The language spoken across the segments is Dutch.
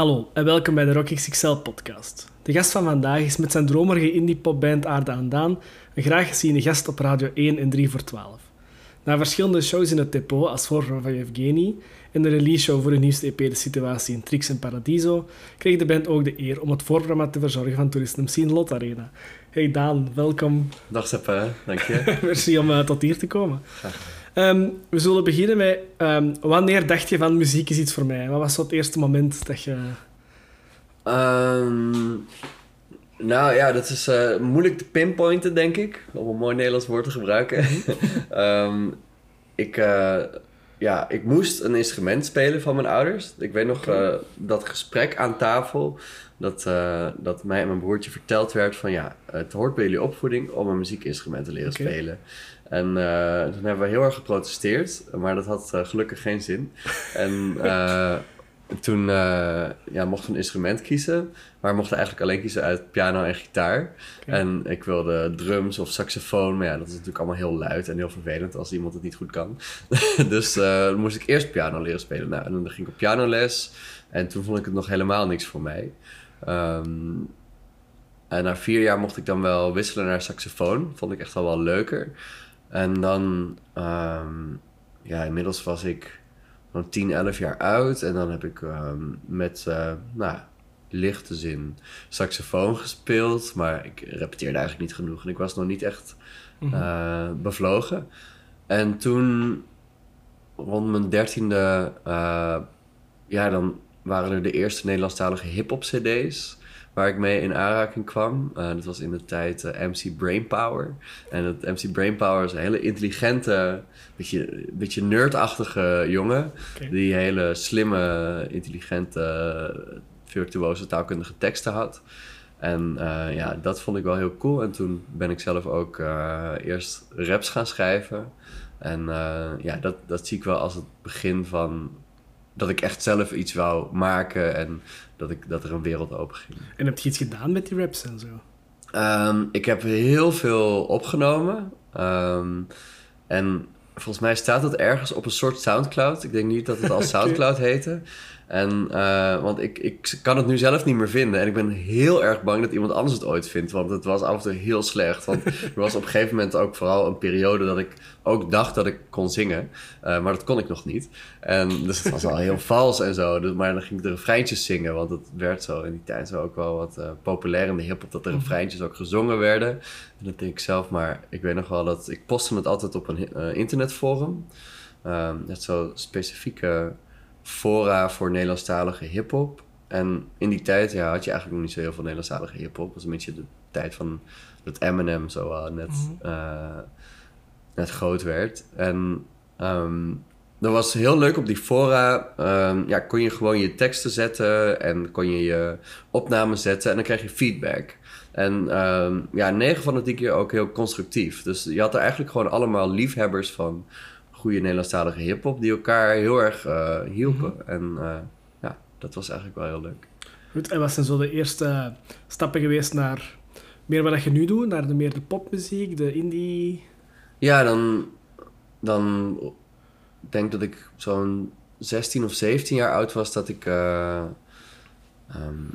Hallo en welkom bij de Rock XXL podcast. De gast van vandaag is met zijn dromerige indie-popband Aarde aan Daan een graag geziene gast op Radio 1 en 3 voor 12. Na verschillende shows in het depot als voorprogramma van Evgeny en de release show voor de nieuwste EP De Situatie in Trix en Paradiso, kreeg de band ook de eer om het voorprogramma te verzorgen van Toerisme Scene Lot Arena. Hey Daan, welkom. Dag Seppe, dank je. Merci om uh, tot hier te komen. Um, we zullen beginnen met... Um, wanneer dacht je van muziek is iets voor mij? Wat was zo het eerste moment dat je... Um, nou ja, dat is uh, moeilijk te pinpointen, denk ik. Om een mooi Nederlands woord te gebruiken. um, ik, uh, ja, ik moest een instrument spelen van mijn ouders. Ik weet nog uh, dat gesprek aan tafel. Dat, dat mij en mijn broertje verteld werd van... Ja, het hoort bij jullie opvoeding om een muziekinstrument te leren okay. spelen. En toen hebben we heel erg geprotesteerd. Maar dat had gelukkig geen zin. En... toen uh, ja, mochten we een instrument kiezen. Maar we mochten eigenlijk alleen kiezen uit piano en gitaar. Okay. En ik wilde drums of saxofoon. Maar ja, dat is natuurlijk allemaal heel luid en heel vervelend als iemand het niet goed kan. dus uh, moest ik eerst piano leren spelen. Nou, en dan ging ik op pianoles. En toen vond ik het nog helemaal niks voor mij. Um, en na vier jaar mocht ik dan wel wisselen naar saxofoon. Vond ik echt al wel leuker. En dan, um, ja, inmiddels was ik van 10, 11 jaar oud. En dan heb ik um, met, uh, nou, lichte zin saxofoon gespeeld. Maar ik repeteerde eigenlijk niet genoeg. En ik was nog niet echt uh, mm-hmm. bevlogen. En toen, rond mijn dertiende, uh, ja, dan waren er de eerste Nederlandstalige hip-hop CD's waar ik mee in aanraking kwam. Uh, dat was in de tijd uh, MC Brainpower. En dat MC Brainpower is een hele intelligente, beetje, beetje nerdachtige jongen. Okay. Die hele slimme, intelligente, virtuoze taalkundige teksten had. En uh, ja, dat vond ik wel heel cool. En toen ben ik zelf ook eerst raps gaan schrijven. En ja, dat, dat zie ik wel als het begin van dat ik echt zelf iets wou maken en dat, ik, dat er een wereld open ging. En heb je iets gedaan met die raps en zo? Um, ik heb heel veel opgenomen. Um, en volgens mij staat het ergens op een soort Soundcloud. Ik denk niet dat het al Soundcloud heette. En, uh, want ik, ik kan het nu zelf niet meer vinden. En ik ben heel erg bang dat iemand anders het ooit vindt. Want het was af en toe heel slecht. Want er was op een gegeven moment ook vooral een periode dat ik ook dacht dat ik kon zingen. Uh, maar dat kon ik nog niet. En dus het was al heel vals en zo. Dus, maar dan ging ik de refreintjes zingen. Want het werd zo in die tijd zo ook wel wat uh, populair in de hiphop. Dat de refreintjes ook gezongen werden. En dat deed ik zelf. Maar ik weet nog wel dat ik postte het altijd op een internetforum. net zo specifieke fora voor Nederlandstalige hip-hop. En in die tijd ja, had je eigenlijk nog niet zo heel veel Nederlandstalige hip-hop. Het was een beetje de tijd van dat Eminem zo uh, net, mm -hmm. uh, net groot werd. En um, dat was heel leuk op die fora. Um, ja, kon je gewoon je teksten zetten en kon je je opnames zetten en dan krijg je feedback. En um, ja, 9 van de 10 keer ook heel constructief. Dus je had er eigenlijk gewoon allemaal liefhebbers van goede Nederlandstalige hip-hop die elkaar heel erg uh, hielpen. Mm -hmm. En uh, ja, dat was eigenlijk wel heel leuk. Goed, en wat zijn zo de eerste stappen geweest naar meer wat je nu doet, naar de meer de popmuziek, de indie? Ja, dan, dan denk dat ik zo'n 16 of 17 jaar oud was dat ik. Uh, um,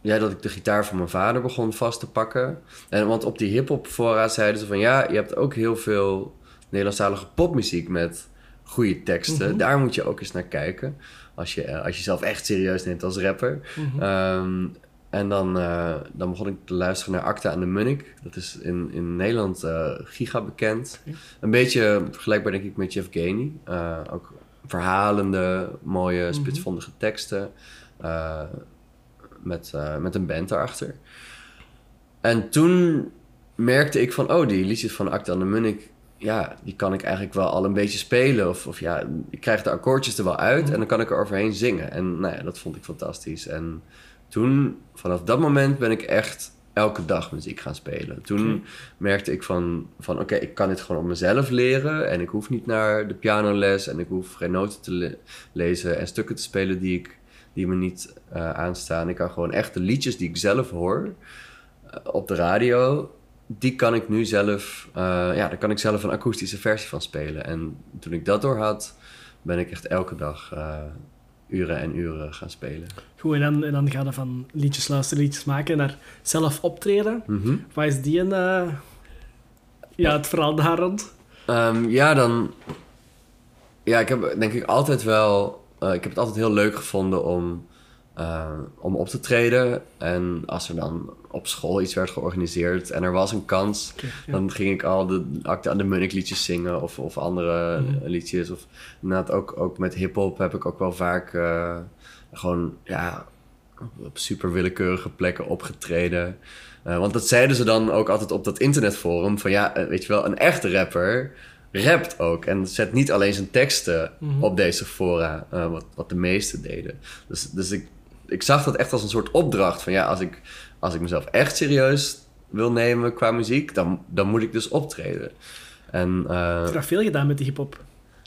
ja, dat ik de gitaar van mijn vader begon vast te pakken. En, want op die hip-hop voorraad zeiden ze van ja, je hebt ook heel veel Nederlandstalige popmuziek met goede teksten. Mm -hmm. Daar moet je ook eens naar kijken. Als je, als je jezelf echt serieus neemt als rapper. Mm -hmm. um, en dan, uh, dan begon ik te luisteren naar Acta aan de Munnik. Dat is in, in Nederland uh, giga bekend. Okay. Een beetje vergelijkbaar denk ik met Jeff Ganey. Uh, ook verhalende, mooie, spitsvondige mm -hmm. teksten. met, met een band daarachter. En toen merkte ik van... Oh, die liedjes van Acta aan de Munnik ja, die kan ik eigenlijk wel al een beetje spelen. Of, of ja, ik krijg de akkoordjes er wel uit en dan kan ik er overheen zingen. En nou ja, dat vond ik fantastisch. En toen, vanaf dat moment ben ik echt elke dag muziek gaan spelen. Toen okay. merkte ik van, van oké, okay, ik kan dit gewoon op mezelf leren. En ik hoef niet naar de pianoles en ik hoef geen noten te le lezen en stukken te spelen die, ik, die me niet uh, aanstaan. Ik kan gewoon echt de liedjes die ik zelf hoor uh, op de radio die kan ik nu zelf, uh, ja, daar kan ik zelf een akoestische versie van spelen. En toen ik dat door had, ben ik echt elke dag uh, uren en uren gaan spelen. Goed, en dan, en dan ga je van liedjes luisteren, liedjes maken naar zelf optreden. Mhm. Wat is die een... eh, ja, het verhaal daar rond? Ehm, ja, dan. Ja, ik heb denk ik altijd wel. eh, ik heb het altijd heel leuk gevonden om, eh, om op te treden. En als er dan op school iets werd georganiseerd en er was een kans, ja. dan ging ik al de Acte aan de Munnik liedjes zingen of, of andere Mhm. liedjes. Of inderdaad ook, ook met hip-hop heb ik ook wel vaak eh, gewoon ja, op super willekeurige plekken opgetreden. Eh, want dat zeiden ze dan ook altijd op dat internetforum: van ja, weet je wel, een echte rapper rapt ook. En zet niet alleen zijn teksten Mhm. op deze fora, wat, wat de meesten deden. Dus, dus ik, ik zag dat echt als een soort opdracht: van ja, als ik, als ik mezelf echt serieus wil nemen qua muziek, dan, dan moet ik dus optreden. En, eh, Heb je veel gedaan met die hip-hop?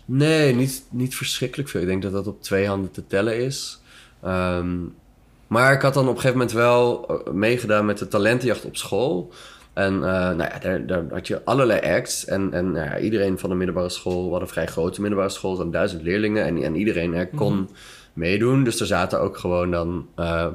Nee, niet, niet verschrikkelijk veel. Ik denk dat dat op twee handen te tellen is. Ehm, maar ik had dan op een gegeven moment wel eh, meegedaan met de talentenjacht op school. En eh, nou ja, daar, daar had je allerlei acts. En, en nou ja, iedereen van de middelbare school, we hadden een vrij grote middelbare school, waren duizend leerlingen. En, en iedereen er kon meedoen. Dus er zaten ook gewoon dan uh,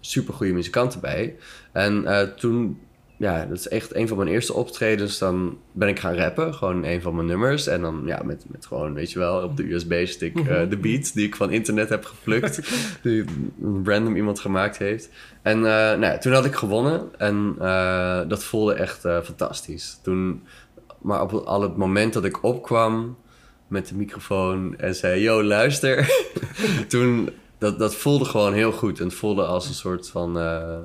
supergoeie muzikanten bij. En eh, toen, ja, dat is echt een van mijn eerste optredens. Dan ben ik gaan rappen, gewoon een van mijn nummers. En dan ja, met, met gewoon, weet je wel, op de USB-stick eh, de beat die ik van internet heb geplukt. die random iemand gemaakt heeft. En nou ja, toen had ik gewonnen. En dat voelde echt fantastisch. Toen, maar op al het moment dat ik opkwam met de microfoon en zei: Yo, luister. toen, dat, dat voelde gewoon heel goed. En het voelde als een soort van, eh,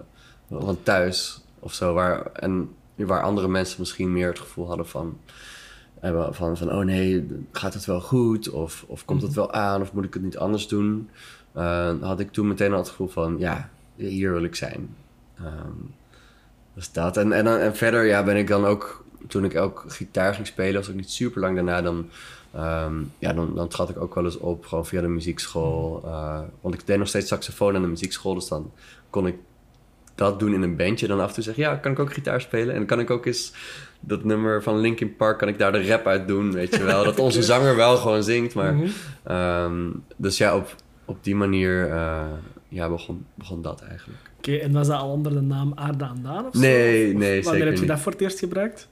van thuis of zo. Waar, en waar andere mensen misschien meer het gevoel hadden van. Van, van, van oh nee, gaat het wel goed? Of, of komt het wel aan? Of moet ik het niet anders doen? Uh, had ik toen meteen al het gevoel van, ja, hier wil ik zijn. Um, dus dat. En, en, en verder ja, ben ik dan ook, toen ik ook gitaar ging spelen, was ook niet super lang daarna, dan, um, ja, dan, dan trad ik ook wel eens op, gewoon via de muziekschool. Uh, want ik deed nog steeds saxofoon aan de muziekschool, dus dan kon ik dat doen in een bandje. Dan af en toe zeggen, ja, kan ik ook gitaar spelen? En dan kan ik ook eens dat nummer van Linkin Park, kan ik daar de rap uit doen, weet je wel. Dat onze zanger wel gewoon zingt, maar... Mm -hmm. um, dus ja, op, op die manier uh, ja, begon, begon dat eigenlijk. Oké, okay, en was dat al onder de naam Aarde aan Daan of Nee, zo? Nee, of, zeker Wanneer heb je niet. dat voor het eerst gebruikt?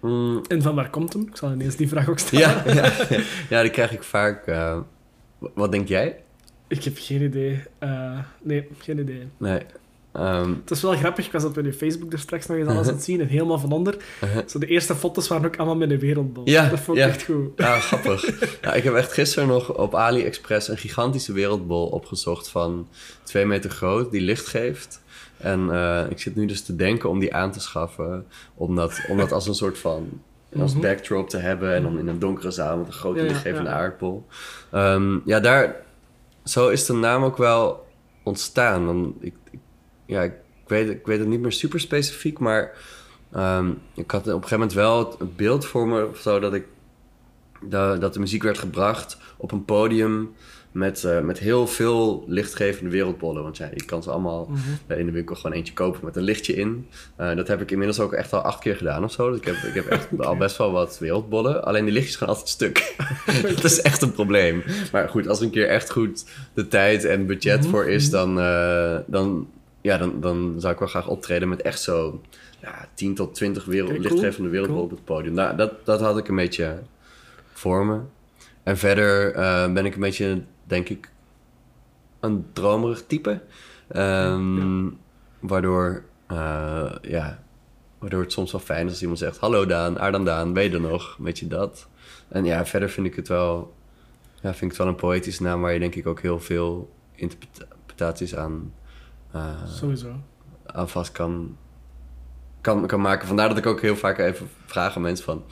Mm, En van waar komt hem? Ik zal ineens die vraag ook stellen. ja, ja, ja, die krijg ik vaak. Uh, wat denk jij? Ik heb geen idee. Uh, nee, geen idee. Nee. Um, het is wel grappig, ik was op je Facebook er straks nog eens alles aan het zien en helemaal van onder. Uh-huh. Zo de eerste foto's waren ook allemaal met een wereldbol. Ja, dat vond ik ja. echt goed. Ja, grappig. ja, ik heb echt gisteren nog op AliExpress een gigantische wereldbol opgezocht van twee meter groot, die licht geeft. En uh, ik zit nu dus te denken om die aan te schaffen, om dat, om dat als een soort van als Mhm. backdrop te hebben en dan in een donkere zaal met een grote Ja, lichtgevende ja. aardbol. Um, ja, daar, zo is de naam ook wel ontstaan. Dan, ik, ik, ja, ik weet, ik weet het niet meer super specifiek, maar um, ik had op een gegeven moment wel het beeld voor me of zo dat ik dat de muziek werd gebracht op een podium met, uh, met heel veel lichtgevende wereldbollen. Want ja, je kan ze allemaal Mhm. uh, in de winkel gewoon eentje kopen met een lichtje in. Uh, dat heb ik inmiddels ook echt al acht keer gedaan of zo. Dus ik heb, ik heb echt al best wel wat wereldbollen. Alleen die lichtjes gaan altijd stuk. dat is echt een probleem. Maar goed, als er een keer echt goed de tijd en budget Mhm. voor is, dan, uh, dan, ja, dan, dan zou ik wel graag optreden met echt zo ja, 10 tot 20 wereld, Oké, cool. lichtgevende wereldbollen Cool. op het podium. Nou, dat, dat had ik een beetje voor me. En verder ben ik een beetje, denk ik, een dromerig type. Um, Ja. Waardoor, uh, ja, waardoor het soms wel fijn is als iemand zegt... Hallo Daan, Aardan Daan, ben je er nog? Weet je dat? En ja, verder vind ik het wel, ja, vind ik het wel een poëtische naam... waar je denk ik ook heel veel interpretaties aan, uh, Sowieso. aan vast kan, kan, kan maken. Vandaar dat ik ook heel vaak even vraag aan mensen van...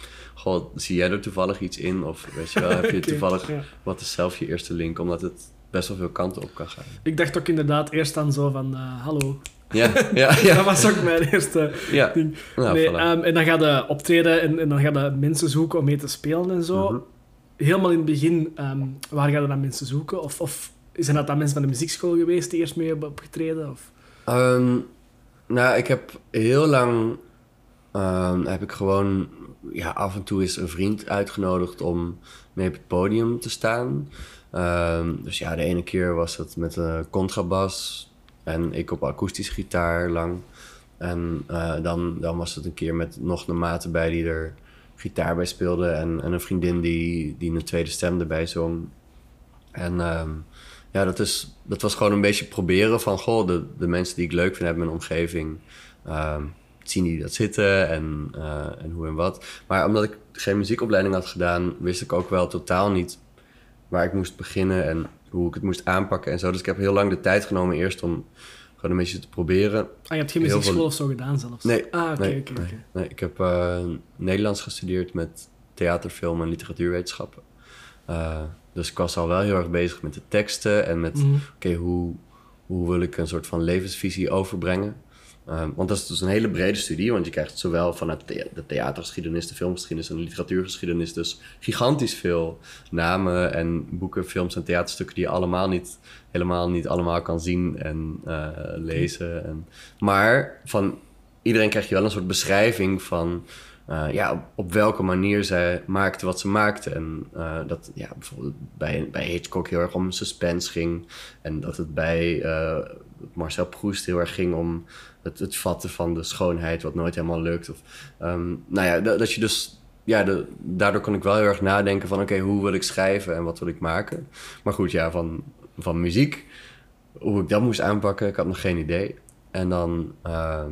Goh, zie jij er toevallig iets in? Of weet je wel, heb je toevallig... ja. Wat is zelf je eerste link? Omdat het best wel veel kanten op kan gaan. Ik dacht ook inderdaad eerst aan zo van, eh, hallo. Ja, ja, ja. Dat was ook mijn eerste ja. ding. Nou, nee, voilà. ehm, en dan ga je optreden en, en dan ga je mensen zoeken om mee te spelen en zo. Mhm. Helemaal in het begin, ehm, waar ga je dan mensen zoeken? Of, of zijn dat dan mensen van de muziekschool geweest die eerst mee hebben opgetreden? Of? Ehm, nou, ik heb heel lang... ehm, heb ik gewoon ja, af en toe eens een vriend uitgenodigd om mee op het podium te staan. Ehm, dus ja, de ene keer was het met een contrabas en ik op akoestische gitaar lang. En eh, dan, dan was het een keer met nog een maat bij die er gitaar bij speelde. En, en een vriendin die, die een tweede stem erbij zong. En ehm, ja, dat, is, dat was gewoon een beetje proberen van... Goh, de, de mensen die ik leuk vind hebben mijn omgeving... zien die dat zitten en, eh, en hoe en wat. Maar omdat ik geen muziekopleiding had gedaan... wist ik ook wel totaal niet waar ik moest beginnen... en hoe ik het moest aanpakken en zo. Dus ik heb heel lang de tijd genomen eerst om gewoon een beetje te proberen. Ah, je hebt geen muziekschool of zo gedaan zelfs? Nee. Ah, oké, nee, oké, nee, nee, Ik heb uh, Nederlands gestudeerd met theater, film en literatuurwetenschappen. Uh, dus ik was al wel heel erg bezig met de teksten en met... Mhm. oké, hoe, hoe wil ik een soort van levensvisie overbrengen? Um, want dat is dus een hele brede studie, want je krijgt zowel vanuit de theatergeschiedenis, de filmgeschiedenis en de literatuurgeschiedenis dus gigantisch veel namen en boeken, films en theaterstukken die je allemaal niet, helemaal niet allemaal kan zien en uh, lezen. En, maar van iedereen krijg je wel een soort beschrijving van uh, ja, op, welke manier zij maakte wat ze maakte. En uh, dat ja, bijvoorbeeld bij, bij Hitchcock heel erg om suspense ging. En dat het bij uh, Marcel Proust heel erg ging om het, het vatten van de schoonheid, wat nooit helemaal lukt. Of, um, nou ja, dat, dat, je dus. Ja, de, daardoor kon ik wel heel erg nadenken van oké, hoe wil ik schrijven en wat wil ik maken. Maar goed, ja, van, van muziek, hoe ik dat moest aanpakken, ik had nog geen idee. En dan uh,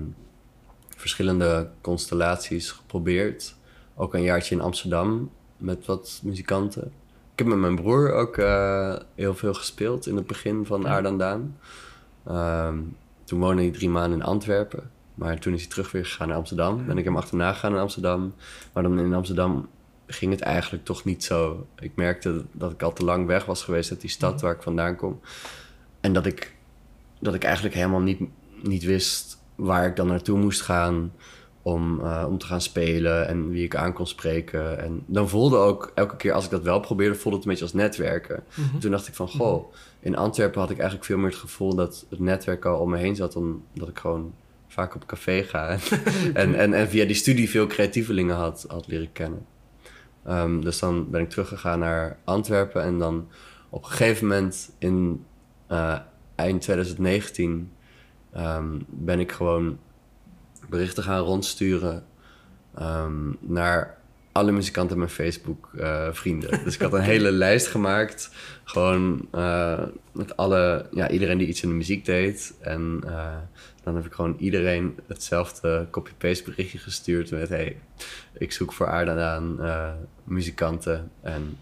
verschillende constellaties geprobeerd. Ook een jaartje in Amsterdam met wat muzikanten. Ik heb met mijn broer ook uh, heel veel gespeeld in het begin van Aardandaan. Um, toen woonde hij drie maanden in Antwerpen. Maar toen is hij terug weer gegaan naar Amsterdam. Ben ik hem achterna gegaan in Amsterdam. Maar dan in Amsterdam ging het eigenlijk toch niet zo. Ik merkte dat ik al te lang weg was geweest uit die stad waar ik vandaan kom. En dat ik, dat ik eigenlijk helemaal niet, niet wist waar ik dan naartoe moest gaan om, uh, om te gaan spelen en wie ik aan kon spreken. En dan voelde ook elke keer als ik dat wel probeerde, voelde het een beetje als netwerken. Mm Toen dacht ik van, goh, in Antwerpen had ik eigenlijk veel meer het gevoel dat het netwerk al om me heen zat, omdat ik gewoon vaak op café ga. en, en, en via die studie veel creatievelingen had, had leren kennen. Um, dus dan ben ik teruggegaan naar Antwerpen en dan op een gegeven moment in uh, eind 2019 um, ben ik gewoon berichten gaan rondsturen um, naar alle muzikanten mijn Facebook uh, vrienden. Dus ik had een hele lijst gemaakt. Gewoon uh, met alle, ja, iedereen die iets in de muziek deed. En uh, dan heb ik gewoon iedereen hetzelfde copy-paste berichtje gestuurd met... Hey, ik zoek voor aarde muzikanten en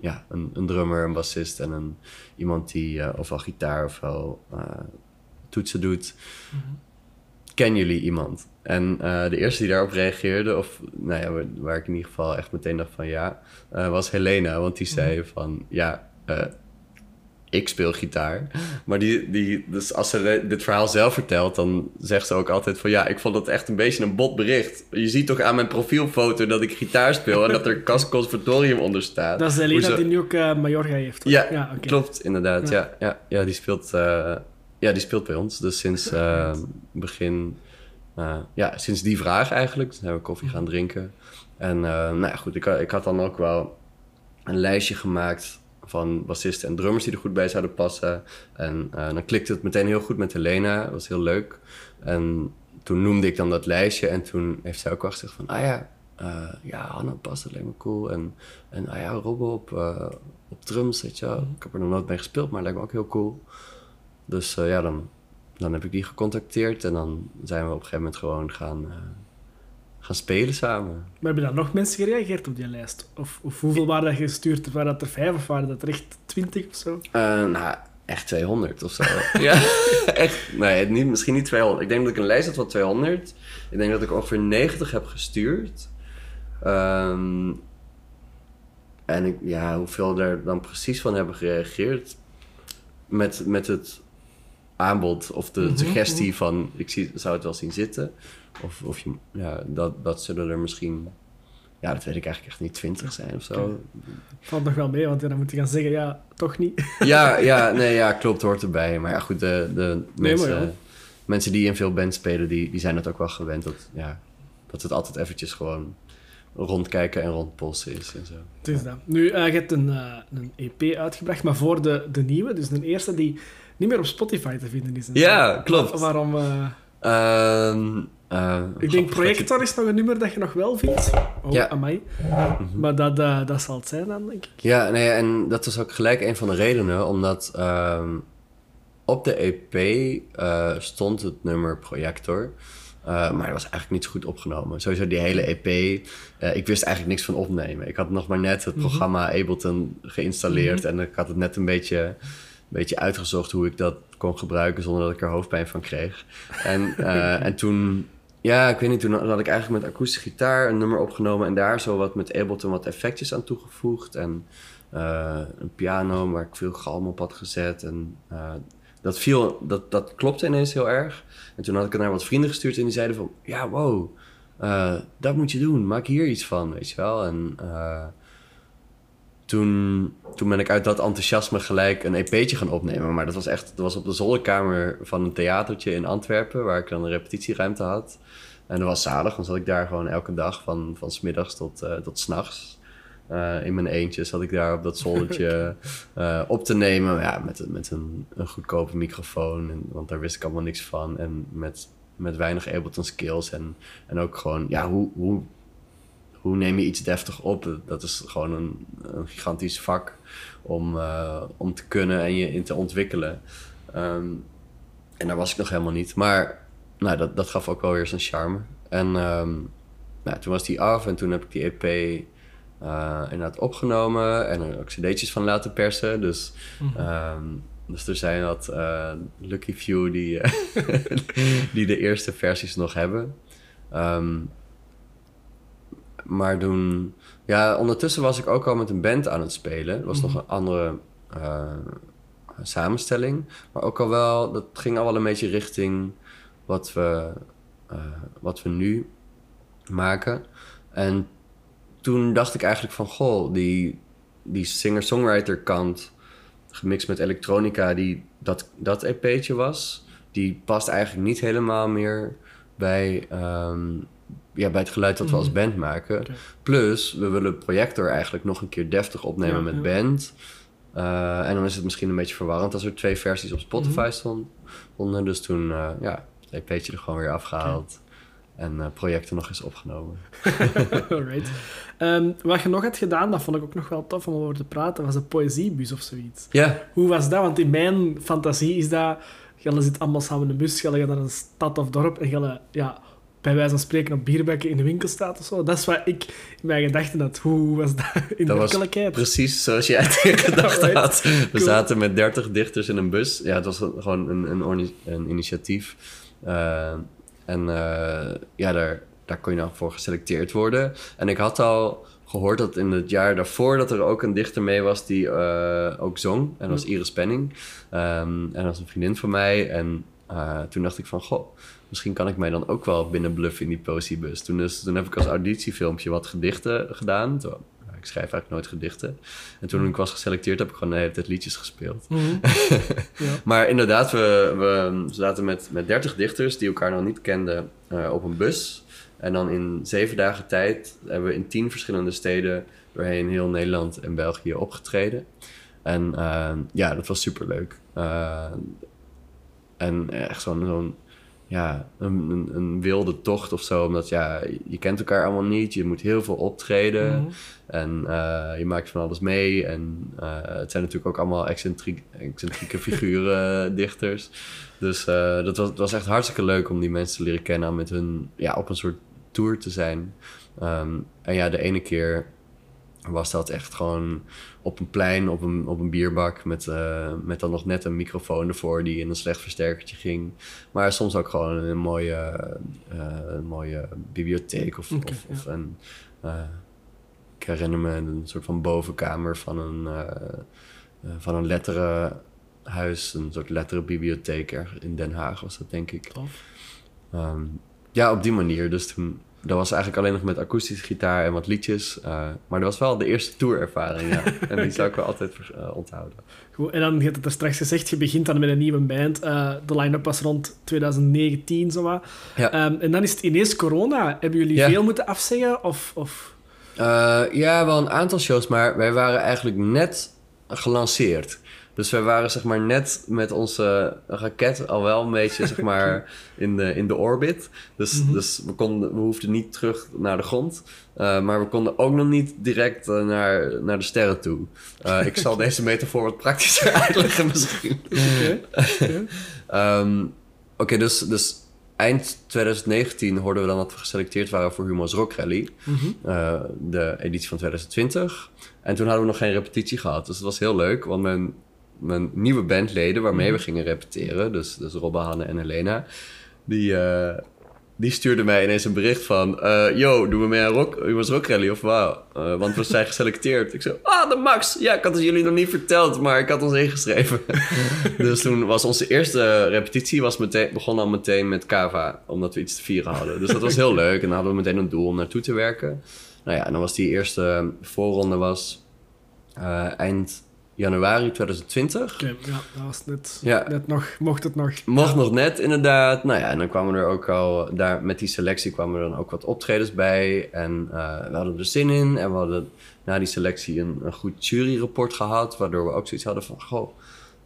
ja, een, een, drummer, een bassist en een, iemand die ofwel gitaar ofwel toetsen doet. Mm -hmm. Ken jullie iemand? En uh, de eerste die daarop reageerde, of nou ja, waar, ik in ieder geval echt meteen dacht van ja, uh, was Helena. Want die zei mhm. van ja, uh, ik speel gitaar. Maar die, die, dus als ze dit verhaal zelf vertelt, dan zegt ze ook altijd van ja, ik vond dat echt een beetje een bot bericht. Je ziet toch aan mijn profielfoto dat ik gitaar speel en dat er Cas Conservatorium onder staat. Dat is Helena die nu ook Mallorca heeft. Ja, ja okay. klopt, inderdaad. Ja, ja, ja, die, speelt, ja die speelt bij ons. Dus sinds begin uh, ja, sinds die vraag eigenlijk. Toen hebben we koffie gaan drinken. En uh, nou ja, goed, ik, ik had dan ook wel een lijstje gemaakt van bassisten en drummers die er goed bij zouden passen. En uh, dan klikte het meteen heel goed met Helena. Dat was heel leuk. En toen noemde ik dan dat lijstje. En toen heeft zij ook wel gezegd van... Ah ja, uh, ja, Hanna past, dat lijkt me cool. En, en ah ja, Robbo op, uh, op drums, weet je wel. Ik heb er nog nooit mee gespeeld, maar het lijkt me ook heel cool. Dus ja, dan dan heb ik die gecontacteerd en dan zijn we op een gegeven moment gewoon gaan, uh, gaan spelen samen. Maar hebben dan nog mensen gereageerd op die lijst? Of, of hoeveel waren dat gestuurd? Waren dat er vijf of waren dat er echt twintig of zo? Uh, nou, echt 200 of zo. ja, echt. Nee, niet, misschien niet 200. Ik denk dat ik een lijst had van 200. Ik denk dat ik ongeveer 90 heb gestuurd. Um, en ik, ja, hoeveel er dan precies van hebben gereageerd. Met, met het aanbod of de mhm, suggestie mhm. van ik zie, zou het wel zien zitten. Of, of je, ja, dat, dat zullen er misschien, ja, dat weet ik eigenlijk echt niet, twintig zijn of zo. Valt nog wel mee, want dan moet je gaan zeggen, ja, toch niet. ja, ja, nee, ja, klopt, hoort erbij. Maar ja, goed, de, de mensen, mensen die in veel bands spelen, die, die zijn het ook wel gewend dat, ja, dat het altijd eventjes gewoon rondkijken en rondpolsen is en zo. Het is dat. Nu, uh, je hebt een, uh, een EP uitgebracht, maar voor de, de nieuwe, dus de eerste die niet meer op Spotify te vinden is. Ja, klopt. waarom... Uh, ik denk Projector is nog een nummer dat je nog wel vindt. Oh, ja. amai. Mhm. Maar dat, uh, dat zal het zijn dan, denk ik. Ja, nee, en dat is ook gelijk een van de redenen. Omdat uh, op de EP uh, stond het nummer Projector. maar dat was eigenlijk niet zo goed opgenomen. Sowieso die hele EP. ik wist eigenlijk niks van opnemen. Ik had nog maar net het mhm. programma Ableton geïnstalleerd. Mhm. En ik had het net een beetje, beetje uitgezocht hoe ik dat kon gebruiken zonder dat ik er hoofdpijn van kreeg. En, en toen ja, ik weet niet. Toen had ik eigenlijk met akoestische gitaar een nummer opgenomen en daar zo wat met Ableton wat effectjes aan toegevoegd. En uh, een piano waar ik veel galm op had gezet. En uh, dat, viel, dat, dat klopte ineens heel erg. En toen had ik het naar wat vrienden gestuurd en die zeiden van... Ja, wow, dat moet je doen. Maak hier iets van, weet je wel. En toen, toen ben ik uit dat enthousiasme gelijk een EP'tje gaan opnemen. Maar dat was echt, dat was op de zolderkamer van een theatertje in Antwerpen, waar ik dan een repetitieruimte had. En dat was zalig, dan zat ik daar gewoon elke dag van, van smiddags tot, uh, tot s'nachts. Uh, in mijn eentje zat ik daar op dat zoldertje uh, op te nemen. Ja, met, met een, een goedkope microfoon, en, want daar wist ik allemaal niks van. En met, met weinig Ableton skills. En, en ook gewoon, ja, hoe, hoe hoe neem je iets deftig op? Dat is gewoon een, een gigantisch vak om, uh, om te kunnen en je in te ontwikkelen. Um, en daar was ik nog helemaal niet. Maar nou, dat, dat gaf ook wel weer zijn charme. En um, nou, toen was die af en toen heb ik die EP uh, inderdaad opgenomen en er ook cd'tjes van laten persen. Dus, mm -hmm. um, dus er zijn wat uh, lucky few die, die de eerste versies nog hebben. Um, maar toen... Ja, ondertussen was ik ook al met een band aan het spelen. Het was nog mhm. een andere uh, samenstelling. Maar ook al wel... Dat ging al wel een beetje richting wat we, uh, wat we nu maken. En toen dacht ik eigenlijk van... Goh, die, die singer-songwriter kant... gemixt met elektronica, die dat, dat EP'tje was... die past eigenlijk niet helemaal meer bij... Um, ja, bij het geluid dat we als mhm. band maken. Plus, we willen Projector eigenlijk nog een keer deftig opnemen met band. Uh, en dan is het misschien een beetje verwarrend als er twee versies op Spotify mm stonden. Dus toen, uh, ja, het EP'tje er gewoon weer afgehaald. En uh, projecten nog eens opgenomen. Alright. Um, wat je nog hebt gedaan, dat vond ik ook nog wel tof om over te praten, was een poëziebus of zoiets. Ja. Hoe was dat? Want in mijn fantasie is dat... Je zit allemaal samen in een bus, je gaat naar een stad of dorp en je ja, bij wijze van spreken op bierbekken in de winkel staat of zo. Dat is wat ik in mijn gedachten had. Hoe was dat in de werkelijkheid? precies zoals jij het in gedachten had. We zaten met 30 dichters in een bus. Ja, het was gewoon een, een, een initiatief. Uh, en uh, ja, daar, daar kon je dan voor geselecteerd worden. En ik had al gehoord dat in het jaar daarvoor dat er ook een dichter mee was die uh, ook zong. En dat was. Iris Penning. Um, en dat was een vriendin van mij. En toen dacht ik van, goh misschien kan ik mij dan ook wel binnenbluffen in die poëziebus. Toen, toen heb ik als auditiefilmpje wat gedichten gedaan. ik schrijf eigenlijk nooit gedichten. En toen ik was geselecteerd, heb ik gewoon de hele tijd liedjes gespeeld. Mhm. ja. Maar inderdaad, we, we zaten met, met 30 dichters die elkaar nog niet kenden uh, op een bus. En dan in zeven dagen tijd hebben we in tien verschillende steden doorheen heel Nederland en België opgetreden. En uh, ja, dat was superleuk. Uh, en echt zo'n zo'n ja, een, een, een, wilde tocht of zo. Omdat ja, je kent elkaar allemaal niet. Je moet heel veel optreden. Mhm. En uh, je maakt van alles mee. En uh, het zijn natuurlijk ook allemaal excentriek, excentrieke figuren, dichters. Dus uh, dat was, het was echt hartstikke leuk om die mensen te leren kennen. En met hun ja, op een soort tour te zijn. Um, en ja, de ene keer was dat echt gewoon op een plein, op een, op een bierbak. Met, uh, met dan nog net een microfoon ervoor die in een slecht versterkertje ging. Maar soms ook gewoon een mooie, uh, een mooie bibliotheek of, okay, of, of een. Uh, ik herinner me een soort van bovenkamer van een, van een letterenhuis. Een soort letterenbibliotheek in Den Haag was dat, denk ik. Um, ja, op die manier. Dus toen dat was eigenlijk alleen nog met akoestische gitaar en wat liedjes. Uh, maar dat was wel de eerste tourervaring, ja. en die zou ik wel altijd uh, onthouden. Goed, en dan, je hebt het er straks gezegd, je begint dan met een nieuwe band. Uh, de line-up was rond 2019, zo. Ja. Um, en dan is het ineens corona. Hebben jullie veel moeten afzeggen? Of, of ja, wel een aantal shows, maar wij waren eigenlijk net gelanceerd. Dus wij waren zeg maar net met onze raket al wel een beetje zeg maar in de, in de orbit. Dus, mhm. dus we, konden, we hoefden niet terug naar de grond. Uh, maar we konden ook nog niet direct uh, naar, naar de sterren toe. Uh, ik zal deze metafoor wat praktischer uitleggen misschien. Oké, okay. um, okay, dus, dus eind 2019 hoorden we dan dat we geselecteerd waren voor Humo's Rock Rally. Mm de editie van 2020. En toen hadden we nog geen repetitie gehad. Dus het was heel leuk, want mijn mijn nieuwe bandleden waarmee we mhm. gingen repeteren, dus, dus Robbe, Hanne en Helena, die, uh, die stuurden mij ineens een bericht van: uh, Yo, doen we mee aan rock, was Rock Rally of wauw? Uh, want we zijn geselecteerd. Ik zo: Ah, de Max! Ja, ik had het jullie nog niet verteld, maar ik had ons ingeschreven. dus toen was onze eerste repetitie was meteen, begon al meteen met Kava, omdat we iets te vieren hadden. Dus dat was heel leuk en dan hadden we meteen een doel om naartoe te werken. Nou ja, en dan was die eerste voorronde was eind januari 2020. ja, dat was net, net nog, mocht het nog. Mocht nog net, inderdaad. Nou ja, en dan kwamen er ook al, daar met die selectie kwamen er dan ook wat optredens bij. En uh, we hadden er zin in. En we hadden na die selectie een, een goed juryrapport gehad, waardoor we ook zoiets hadden van, goh,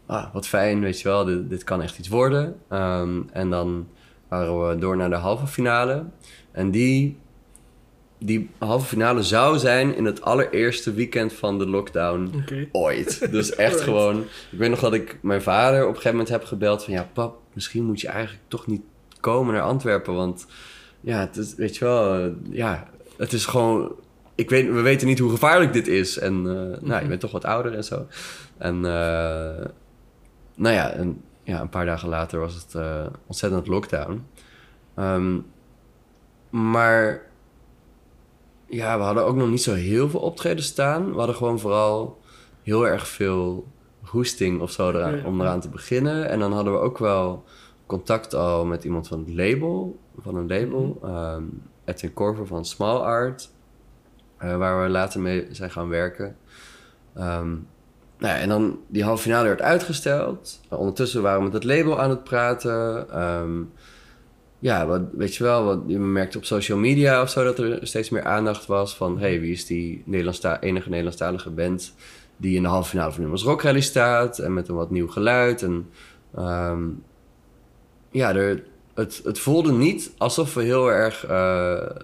ah, wat fijn, weet je wel, dit, dit kan echt iets worden. Um, en dan waren we door naar de halve finale. En die die halve finale zou zijn in het allereerste weekend van de lockdown ooit. Dus echt gewoon... Ik weet nog dat ik mijn vader op een gegeven moment heb gebeld van... Ja, pap, misschien moet je eigenlijk toch niet komen naar Antwerpen. Want ja, het is, weet je wel... ja, het is gewoon... Ik weet, we weten niet hoe gevaarlijk dit is. En uh, nou, je mhm. bent toch wat ouder en zo. En uh, nou ja, en, ja, een paar dagen later was het uh, ontzettend lockdown. Um, maar ja, we hadden ook nog niet zo heel veel optreden staan. We hadden gewoon vooral heel erg veel hoesting of zo eraan, om eraan te beginnen. En dan hadden we ook wel contact al met iemand van het label, van een label. Mm -hmm. Edwin Corver van Small Art, uh, waar we later mee zijn gaan werken. Um, nou ja, en dan die halve finale werd uitgesteld. Ondertussen waren we met het label aan het praten. Um, ja, wat, weet je wel, wat, je merkte op social media of zo dat er steeds meer aandacht was van... hey, wie is die Nederlandsta enige Nederlandstalige band die in de halve finale van Nummers Rock Rally staat... en met een wat nieuw geluid. En um, ja, er, het, het voelde niet alsof we heel erg uh,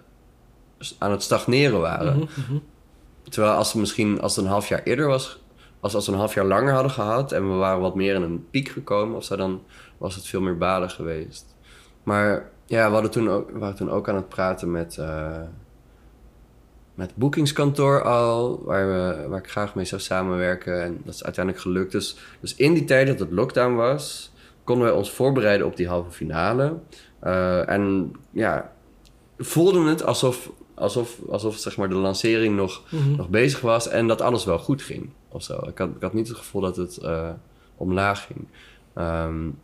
aan het stagneren waren. Mhm, mhm. Terwijl als we misschien als het een half jaar eerder was... Als, als we een half jaar langer hadden gehad en we waren wat meer in een piek gekomen of zo... dan was het veel meer baden geweest. Maar ja, we, hadden toen ook, we waren toen ook aan het praten met, uh, met boekingskantoor al, waar, we, waar ik graag mee zou samenwerken. En dat is uiteindelijk gelukt. Dus, dus in die tijd dat het lockdown was, konden we ons voorbereiden op die halve finale. Uh, en ja, voelden het alsof, alsof, alsof zeg maar, de lancering nog, mhm. nog bezig was en dat alles wel goed ging. Of zo. Ik, had, ik had niet het gevoel dat het uh, omlaag ging. Um,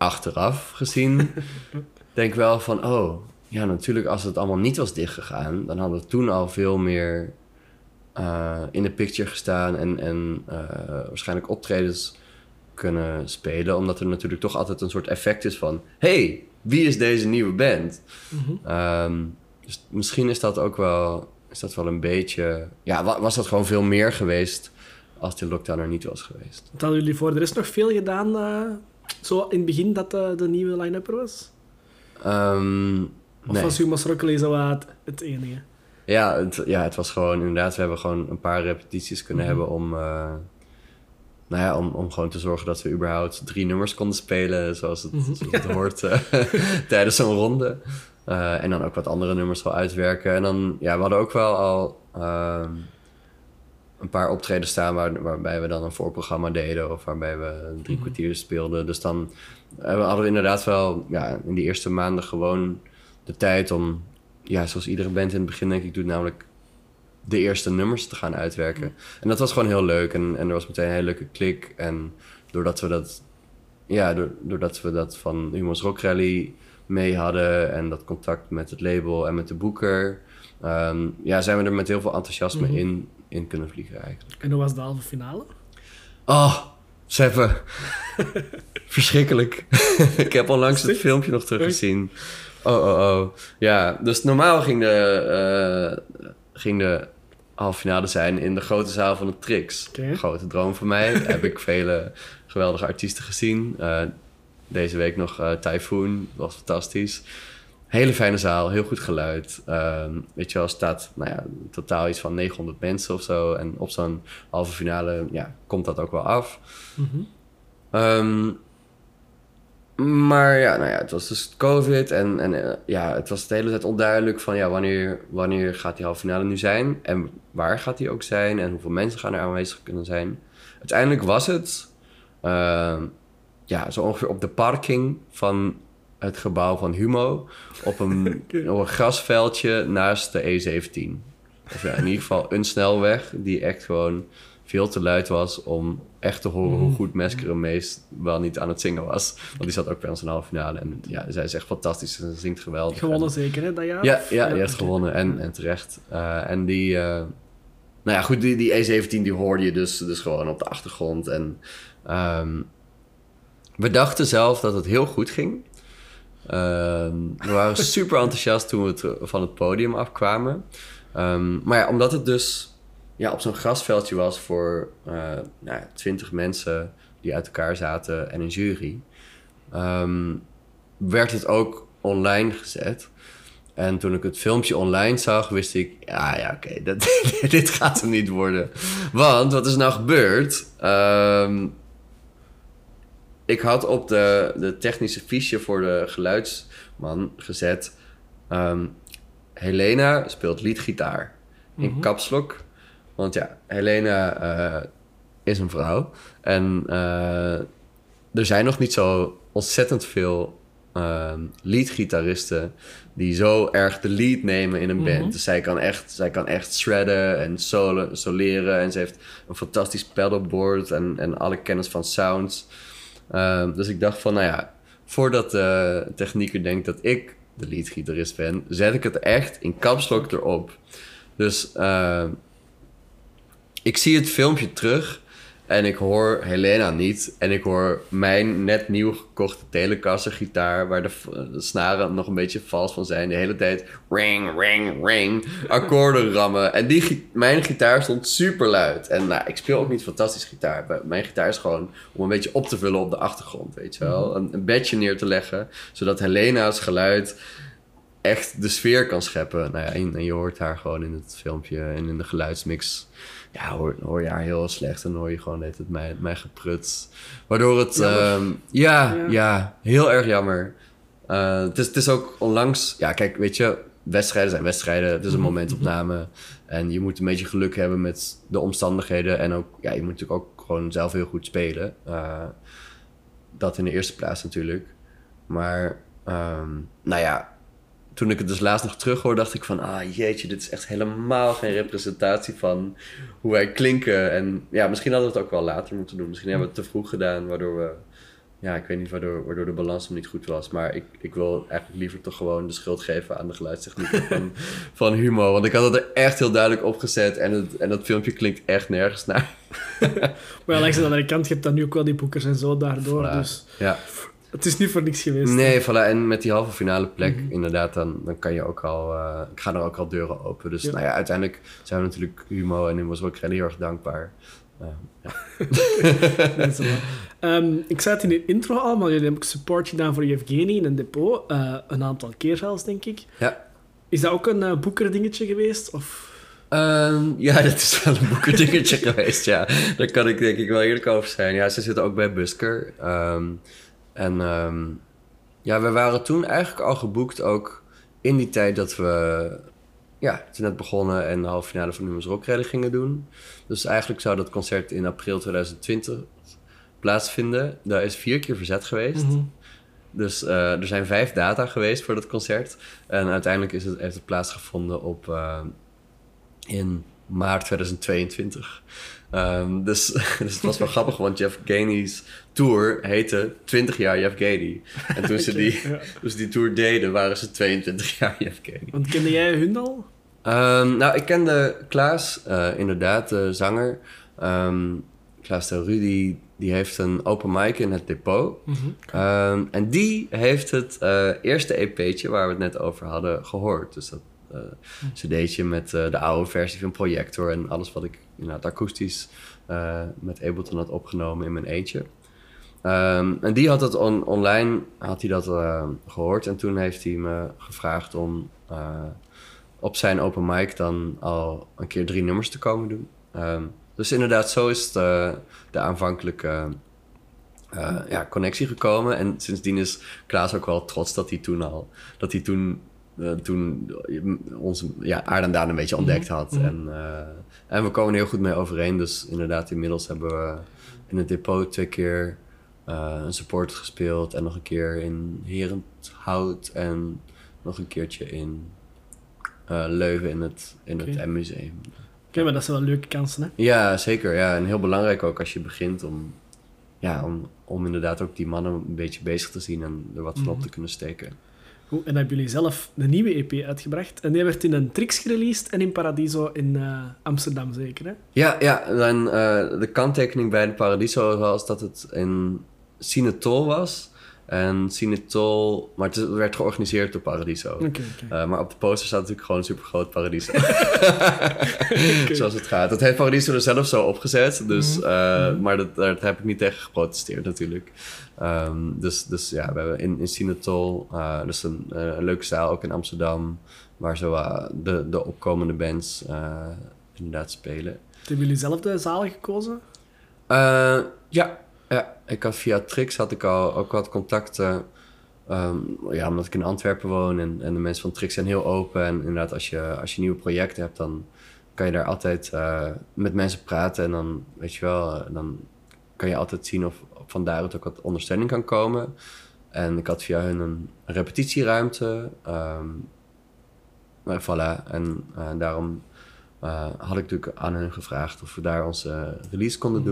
achteraf gezien denk wel van, oh, ja, natuurlijk als het allemaal niet was dichtgegaan, dan hadden we toen al veel meer uh, in de picture gestaan en, en uh, waarschijnlijk optredens kunnen spelen, omdat er natuurlijk toch altijd een soort effect is van, hey, wie is deze nieuwe band? Mm um, dus misschien is dat ook wel, is dat wel een beetje, ja, was dat gewoon veel meer geweest als die lockdown er niet was geweest. Wat hadden jullie voor? Er is nog veel gedaan uh, zo in het begin dat de, de nieuwe line-up er was? Um, of nee. was Humas Rockele zo het, het enige? Ja het, ja, het was gewoon inderdaad... We hebben gewoon een paar repetities kunnen mhm. hebben om... Uh, nou ja, om, om gewoon te zorgen dat we überhaupt drie nummers konden spelen... zoals het, mm het hoort uh, tijdens zo'n ronde. Uh, en dan ook wat andere nummers wel uitwerken. En dan, ja, we hadden ook wel al... Uh, een paar optreden staan waar, waarbij we dan een voorprogramma deden of waarbij we drie mhm. kwartier speelden. Dus dan uh, hadden we inderdaad wel ja, in die eerste maanden gewoon de tijd om, ja, zoals iedere band in het begin denk ik doet, namelijk de eerste nummers te gaan uitwerken. Mhm. En dat was gewoon heel leuk en, en er was meteen een hele leuke klik. En doordat we dat, ja, doordat we dat van Humo's Rock Rally mee hadden en dat contact met het label en met de boeker, ehm, ja, zijn we er met heel veel enthousiasme mhm. in in kunnen vliegen eigenlijk. En hoe was de halve finale? Oh, Seven. Verschrikkelijk. ik heb onlangs het filmpje nog teruggezien. Oh, oh, oh. Ja, dus normaal ging de, uh, ging de halve finale zijn in de grote zaal van de Trix. Grote droom voor mij. Heb ik vele geweldige artiesten gezien. Eh, deze week nog eh Typhoon, was fantastisch. Hele fijne zaal, heel goed geluid. Ehm, weet je wel, staat nou ja, totaal iets van 900 mensen of zo. En op zo'n halve finale ja, komt dat ook wel af. Mhm. Ehm, maar ja, nou ja, het was dus COVID en, en eh, ja, het was de hele tijd onduidelijk van ja, wanneer, wanneer gaat die halve finale nu zijn en waar gaat die ook zijn en hoeveel mensen gaan er aanwezig kunnen zijn. Uiteindelijk was het ehm, ja, zo ongeveer op de parking van het gebouw van Humo op een, op een grasveldje naast de E17. Of ja, in ieder geval een snelweg die echt gewoon veel te luid was om echt te horen hoe goed Mesker meest wel niet aan het zingen was. Want die zat ook bij ons in de halve finale. En ja, zij is echt fantastisch en ze zingt geweldig. Gewonnen zeker, hè, dat jaar? Ja, ja, die heeft gewonnen en, en terecht. Eh, en die, eh, nou ja, goed, die, die E17 die hoorde je dus, dus gewoon op de achtergrond. En ehm, we dachten zelf dat het heel goed ging. Ehm, we waren super enthousiast toen we van het podium afkwamen. Ehm, maar ja, omdat het dus ja, op zo'n grasveldje was voor eh nou ja, 20 mensen die uit elkaar zaten en een jury, ehm, werd het ook online gezet. En toen ik het filmpje online zag, wist ik, ja, ja, oké, dit gaat hem niet worden. Want wat is nou gebeurd? Ehm, ik had op de, de technische fiche voor de geluidsman gezet... ehm, Helena speelt liedgitaar in Mhm. kapslok. Want ja, Helena eh, is een vrouw. En eh, er zijn nog niet zo ontzettend veel ehm leadgitaristen die zo erg de lead nemen in een band. Mhm. Dus zij kan echt, zij kan echt shredden en solo, soleren. En ze heeft een fantastisch pedalboard en, en alle kennis van sounds. Ehm, dus ik dacht van, nou ja, voordat de technieker denkt dat ik de leadgitarist ben, zet ik het echt in kapslok erop. Dus ehm, ik zie het filmpje terug en ik hoor Helena niet. En ik hoor mijn net nieuw gekochte Telecaster gitaar... waar de, snaren nog een beetje vals van zijn. De hele tijd ring, ring, ring. Akkoorden rammen. En die, mijn gitaar stond super luid. En nou, ik speel ook niet fantastisch gitaar. Mijn gitaar is gewoon om een beetje op te vullen op de achtergrond, weet je wel. Een, een bedje neer te leggen, zodat Helena's geluid echt de sfeer kan scheppen. Nou ja, en je hoort haar gewoon in het filmpje en in de geluidsmix. Ja, hoor, hoor je haar heel slecht en hoor je gewoon net het mij, mij gepruts. Waardoor het, ehm, ja, Ja. ja, heel erg jammer. Eh, het, is, het is ook onlangs, ja, kijk, weet je, wedstrijden zijn wedstrijden. Het is een momentopname. En je moet een beetje geluk hebben met de omstandigheden. En ook, ja, je moet natuurlijk ook gewoon zelf heel goed spelen. Eh, dat in de eerste plaats natuurlijk. Maar, ehm, nou ja, toen ik het dus laatst nog terughoor, dacht ik van... Ah, jeetje, dit is echt helemaal geen representatie van hoe wij klinken. En ja, misschien hadden we het ook wel later moeten doen. Misschien hebben we het te vroeg gedaan, waardoor we... Ja, ik weet niet waardoor, waardoor de balans hem niet goed was. Maar ik, ik wil eigenlijk liever toch gewoon de schuld geven aan de geluidstechniek van, van Humo. Want ik had het er echt heel duidelijk opgezet. En, het, en dat filmpje klinkt echt nergens naar. Maar ja, langs de andere kant, je hebt dan nu ook wel die boekers en zo daardoor. Voilà. Dus Ja. Het is niet voor niks geweest. Nee, voilà. En met die halve finale plek, inderdaad, dan, dan kan je ook al... eh gaan er ook al deuren open. Dus Ja. nou ja, uiteindelijk zijn we natuurlijk Humo en Humo's ook heel erg dankbaar. Eh, ja. Ehm, ik zei het in de intro al, maar jullie hebben support gedaan voor Yevgeny in een depot. eh, een aantal keer zelfs, denk ik. Ja. Is dat ook een boekerdingetje geweest? Of... Ehm, ja, dat is wel een boekendingetje geweest, ja. Daar kan ik denk ik wel eerlijk over zijn. Ja, ze zitten ook bij Busker. Ehm, en ehm, ja, we waren toen eigenlijk al geboekt ook in die tijd dat we... Ja, toen net begonnen en de halve finale van Nummers Rock Rally gingen doen. Dus eigenlijk zou dat concert in april 2020 plaatsvinden. Daar is vier keer verzet geweest. Mhm. Dus eh, er zijn vijf data geweest voor dat concert. En uiteindelijk is het, heeft het plaatsgevonden op, eh, in maart 2022. Ehm, dus, dus het was wel grappig, want Jeff Gainey's tour heette 20 jaar Jeff Gainey. En toen ze, die, Ja. toen ze die tour deden, waren ze 22 jaar Jeff Gainey. Want kende jij hun al? Ehm, nou, ik kende Klaas, eh, inderdaad, de zanger. Ehm, Klaas de Rudy, die heeft een open mic in het depot. Mhm. Ehm, en die heeft het eh, eerste EP'tje waar we het net over hadden gehoord. Dus dat uh, cd'tje met de oude versie van Projector en alles wat ik inderdaad akoestisch met Ableton had opgenomen in mijn eentje. Ehm, en die had het online had hij dat, gehoord en toen heeft hij me gevraagd om op zijn open mic dan al een keer drie nummers te komen doen. Ehm, dus inderdaad, zo is de, de aanvankelijke uh, ja, connectie gekomen. En sindsdien is Klaas ook wel trots dat hij toen al... Dat hij toen, uh, toen onze ja, aard een beetje ontdekt mhm. had. En, uh, en we komen er heel goed mee overeen. Dus inderdaad, inmiddels hebben we in het depot twee keer een support gespeeld. En nog een keer in Herenthout. En nog een keertje in Leuven in het, in het M-museum. Oké, maar dat zijn wel leuke kansen, hè? Ja, zeker. Ja. En heel belangrijk ook als je begint om, ja, om, om inderdaad ook die mannen een beetje bezig te zien en er wat van op mhm. te kunnen steken. Goed, en dan hebben jullie zelf een nieuwe EP uitgebracht. En die werd in een Trix gereleased en in Paradiso in uh, Amsterdam, zeker, hè? Ja, ja en, uh, de kanttekening bij de Paradiso was dat het in Sinetol was. En Cinetol, maar het werd georganiseerd door Paradiso. Eh, maar op de poster staat natuurlijk gewoon een super groot Paradiso. Zoals het gaat. Dat heeft Paradiso er zelf zo opgezet. Dus, mhm. uh, Maar dat, daar heb ik niet tegen geprotesteerd natuurlijk. Um, dus, dus ja, we hebben in, in Cinetol, uh, dus een, een leuke zaal ook in Amsterdam, waar zo de, de opkomende bands inderdaad spelen. Hebben jullie zelf de zaal gekozen? ja, ja, ik had via Trix had ik al ook wat contacten. Ehm, ja, omdat ik in Antwerpen woon en, en de mensen van Trix zijn heel open. En inderdaad, als je, als je nieuwe projecten hebt, dan kan je daar altijd uh, met mensen praten. En dan, weet je wel, eh, dan kan je altijd zien of, van daaruit ook wat ondersteuning kan komen. En ik had via hun een repetitieruimte. Um, voilà, en uh, daarom uh, had ik natuurlijk aan hen gevraagd of we daar onze release konden mhm.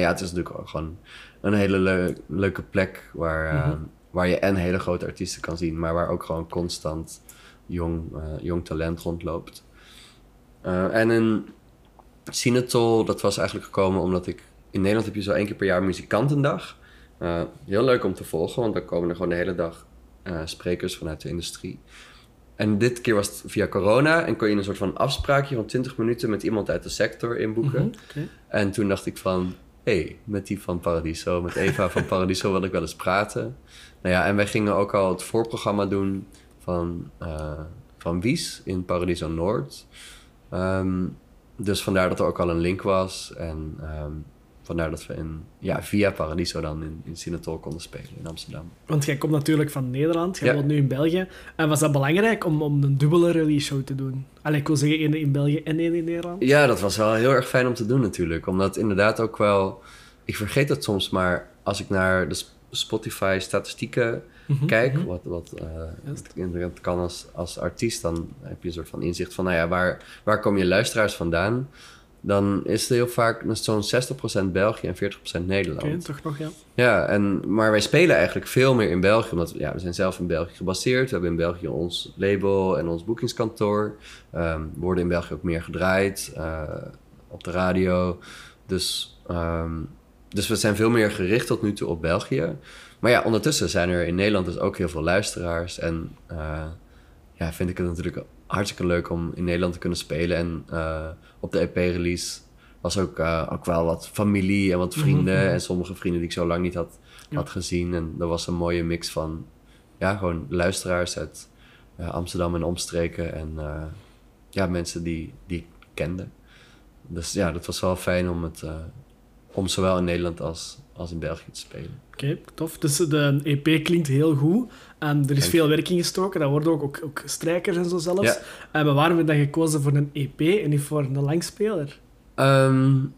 Ja, het is natuurlijk ook gewoon een hele leuke plek waar, mhm. ehm, waar je en hele grote artiesten kan zien, maar waar ook gewoon constant jong, uh, jong talent rondloopt. Uh, en in Sinatol, dat was eigenlijk gekomen omdat ik... In Nederland heb je zo één keer per jaar muzikantendag. Uh, heel leuk om te volgen, want dan komen er gewoon de hele dag sprekers vanuit de industrie. En dit keer was het via corona en kon je een soort van afspraakje van 20 minuten met iemand uit de sector inboeken. Mhm, en toen dacht ik van, hey, met die van Paradiso, met Eva van Paradiso wil ik wel eens praten. Nou ja, en wij gingen ook al het voorprogramma doen van, uh, van Wies in Paradiso Noord. Um, dus vandaar dat er ook al een link was. En um, vandaar dat we in, ja, via Paradiso dan in, in Sinatol konden spelen in Amsterdam. Want jij komt natuurlijk van Nederland, jij ja. woont nu in België. En was dat belangrijk om, om een dubbele release show te doen? Allee, ik wil zeggen, één in België en één in Nederland. Ja, dat was wel heel erg fijn om te doen natuurlijk. Omdat inderdaad ook wel... Ik vergeet het soms, maar als ik naar de Spotify-statistieken mhm, kijk... Mhm. wat, wat uh, kan als, als artiest, dan heb je een soort van inzicht van... Nou ja, waar, waar komen je luisteraars vandaan dan is het heel vaak zo'n 60% België en 40% Nederland. Oké, toch nog, ja. Ja, en, maar wij spelen eigenlijk veel meer in België, omdat ja, we zijn zelf in België gebaseerd. We hebben in België ons label en ons boekingskantoor. Um, we worden in België ook meer gedraaid, uh, op de radio. Dus, um, dus we zijn veel meer gericht tot nu toe op België. Maar ja, ondertussen zijn er in Nederland dus ook heel veel luisteraars. En uh, ja, vind ik het natuurlijk hartstikke leuk om in Nederland te kunnen spelen. En uh, op de EP-release was ook, uh, ook wel wat familie en wat mhm, vrienden. Mhm. En sommige vrienden die ik zo lang niet had, had gezien. En dat was een mooie mix van ja, gewoon luisteraars uit uh, Amsterdam en omstreken. En ja, mensen die, die ik kende. Dus ja, dat was wel fijn om, het, om zowel in Nederland als, als in België te spelen. Oké, tof. Dus de EP klinkt heel goed. En er is veel werk in gestoken. Dat worden ook, ook, ook strijkers en zo zelfs. Ja. En waarom hebben we dan gekozen voor een EP en niet voor een langspeler? Um,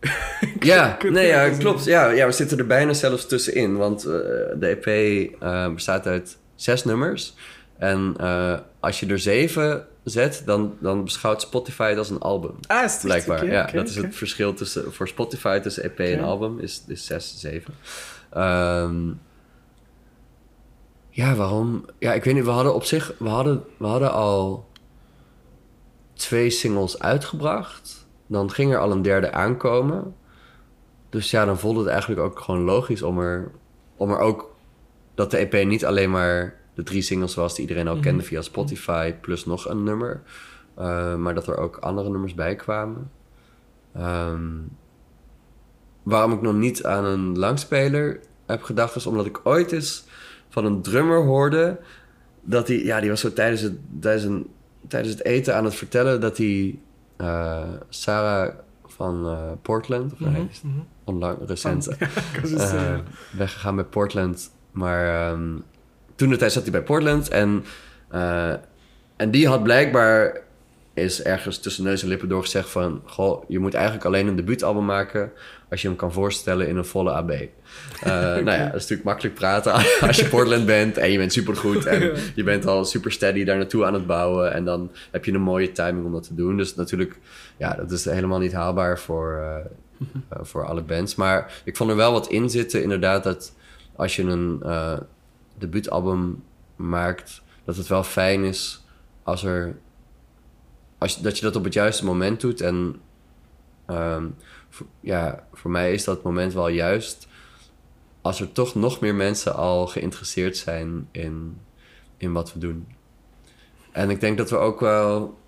ja, nee, ja, klopt. Ja, ja, we zitten er bijna zelfs tussenin. Want uh, de EP uh, eh, bestaat uit zes nummers. En uh, als je er zeven zet, dan, dan beschouwt Spotify het als een album. Ah, is het Blijkbaar, ja. Okay, dat is het verschil tussen, voor Spotify tussen EP en album, is, is zes, zeven. Um, ja, waarom? Ja, ik weet niet. We hadden op zich... We hadden, we hadden al twee singles uitgebracht. Dan ging er al een derde aankomen. Dus ja, dan voelde het eigenlijk ook gewoon logisch om er, om er ook... Dat de EP niet alleen maar de drie singles was die iedereen al Mhm. kende via Spotify, plus nog een nummer. Eh, maar dat er ook andere nummers bij kwamen. Ehm, waarom ik nog niet aan een langspeler heb gedacht, is omdat ik ooit eens van een drummer hoorde dat hij, ja, die was zo tijdens het, tijdens, een, tijdens het eten aan het vertellen dat hij eh, Sarah van eh, Portland, of Mhm, hij is mhm. onlang, recent, was dus, weggegaan bij Portland. Maar ehm, toen de tijd zat hij bij Portland en, eh, en die had blijkbaar is ergens tussen neus en lippen doorgezegd van... Goh, je moet eigenlijk alleen een debuutalbum maken... als je hem kan voorstellen in een volle AB. Eh, Nou ja, dat is natuurlijk makkelijk praten als je Portland bent... en je bent supergoed en je bent al super steady daar naartoe aan het bouwen... en dan heb je een mooie timing om dat te doen. Dus natuurlijk, ja, dat is helemaal niet haalbaar voor, eh, eh, voor alle bands. Maar ik vond er wel wat in zitten, inderdaad... dat als je een debuutalbum maakt... dat het wel fijn is als er als, dat je dat op het juiste moment doet. En ehm, voor, ja, voor mij is dat moment wel juist als er toch nog meer mensen al geïnteresseerd zijn in, in wat we doen. En ik denk dat we ook wel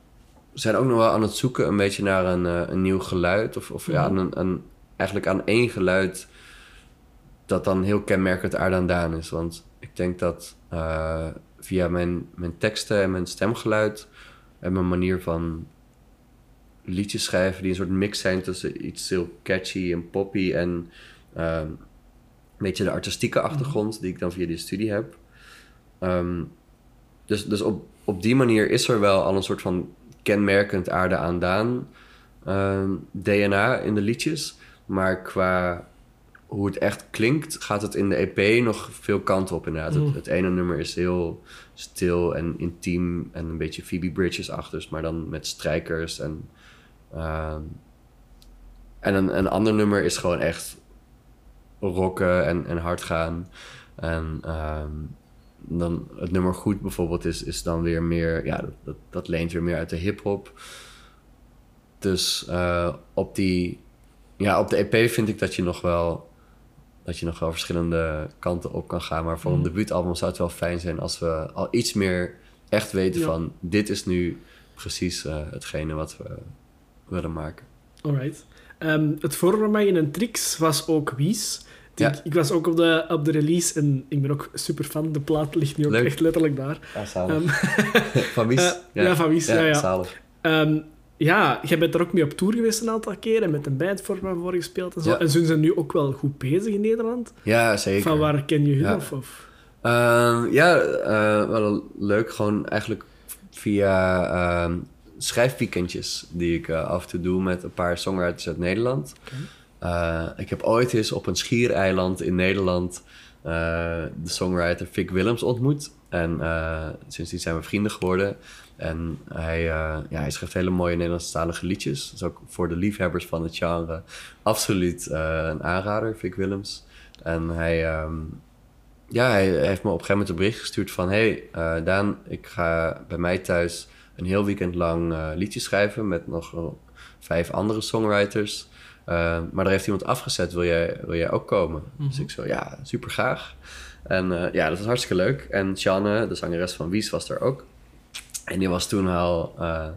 we zijn ook nog wel aan het zoeken een beetje naar een, eh, een nieuw geluid. Of, of ja, Mhm. een, een, eigenlijk aan één geluid dat dan heel kenmerkend aard aan Daan is. Want ik denk dat eh, via mijn, mijn teksten en mijn stemgeluid en mijn manier van liedjes schrijven die een soort mix zijn tussen iets heel catchy en poppy en ehm, een beetje de artistieke achtergrond die ik dan via die studie heb. Ehm, dus dus op, op die manier is er wel al een soort van kenmerkend aarde aan Daan ehm, DNA in de liedjes. Maar qua hoe het echt klinkt, gaat het in de EP nog veel kanten op inderdaad. Mm. Het, het ene nummer is heel stil en intiem en een beetje Phoebe Bridges achters, maar dan met strijkers en... ehm, en een, een ander nummer is gewoon echt rocken en, en hard gaan. En ehm, dan het nummer Goed bijvoorbeeld is, is dan weer meer... Ja, dat, dat, dat leent weer meer uit de hip-hop. Dus eh, op die... Ja, op de EP vind ik dat je nog wel... Dat je nog wel verschillende kanten op kan gaan. Maar voor een Mhm. debuutalbum zou het wel fijn zijn als we al iets meer echt weten Ja. van... Dit is nu precies eh, hetgene wat we willen maken. Alright. Ehm, het voorprogramma in een Trix was ook Wies. Ja. Ik, ik was ook op de, op de release en ik ben ook super fan. De plaat ligt nu ook Leuk. echt letterlijk daar. Ja, zalig. Ehm, van Wies? eh, ja, van Wies, ja, ja. Ja, jij bent er ook mee op tour geweest een aantal keren, met een band voor voor gespeeld en zo. Ja. En zijn ze nu ook wel goed bezig in Nederland? Ja, zeker. Van waar ken je hun? Ja. Of, of? Ehm, ja, eh, wel leuk. Gewoon eigenlijk via ehm, schrijfweekendjes die ik eh, af en toe doe met een paar songwriters uit Nederland. Eh, ik heb ooit eens op een schiereiland in Nederland de songwriter Vic Willems ontmoet. En sindsdien zijn we vrienden geworden. En hij, eh, ja, hij schrijft hele mooie Nederlandstalige liedjes. Dat is ook voor de liefhebbers van het genre absoluut eh, een aanrader, Vic Willems. En hij, ehm, ja, hij heeft me op een gegeven moment een bericht gestuurd van... hey, eh, Daan, ik ga bij mij thuis een heel weekend lang liedjes schrijven... met nog vijf andere songwriters. Maar er heeft iemand afgezet, wil jij, wil jij ook komen? Dus Mhm. ik zo, ja, super graag. En ja, dat was hartstikke leuk. En Sjanne, de zangeres van Wies, was er ook. En die was toen al... eh,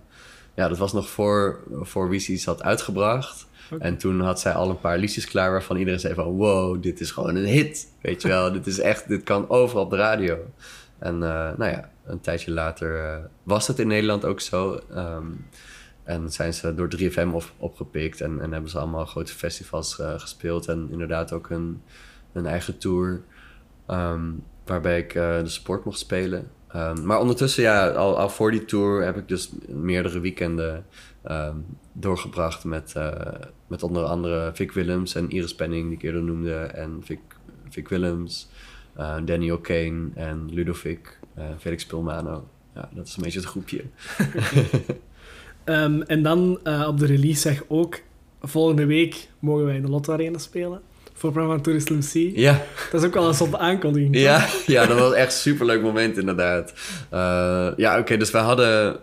ja, dat was nog voor, voor Wies iets had uitgebracht. En toen had zij al een paar liedjes klaar waarvan iedereen zei van... wow, dit is gewoon een hit. Weet je wel, dit is echt... Dit kan overal op de radio. En eh, nou ja, een tijdje later eh, was het in Nederland ook zo. Ehm, en zijn ze door 3FM op, opgepikt. En, en hebben ze allemaal grote festivals gespeeld. En inderdaad ook een, een eigen tour. ehm, waarbij ik de sport mocht spelen. Ehm, maar ondertussen, ja, al, al voor die tour heb ik dus meerdere weekenden ehm, doorgebracht met, eh, met onder andere Vic Willems en Iris Penning, die ik eerder noemde, en Vic, Vic Willems, eh, Danny O'Kane en Ludovic, eh, Felix Pilmano. Ja, dat is een beetje het groepje. Ehm, en dan op de release zeg ook, volgende week mogen wij in de Lotto Arena spelen. Voor het programma Tourist Lucie. Ja, Dat is ook wel een soort aankondiging. toch? ja, ja, dat was echt een superleuk moment inderdaad. Eh, ja, oké, dus we hadden,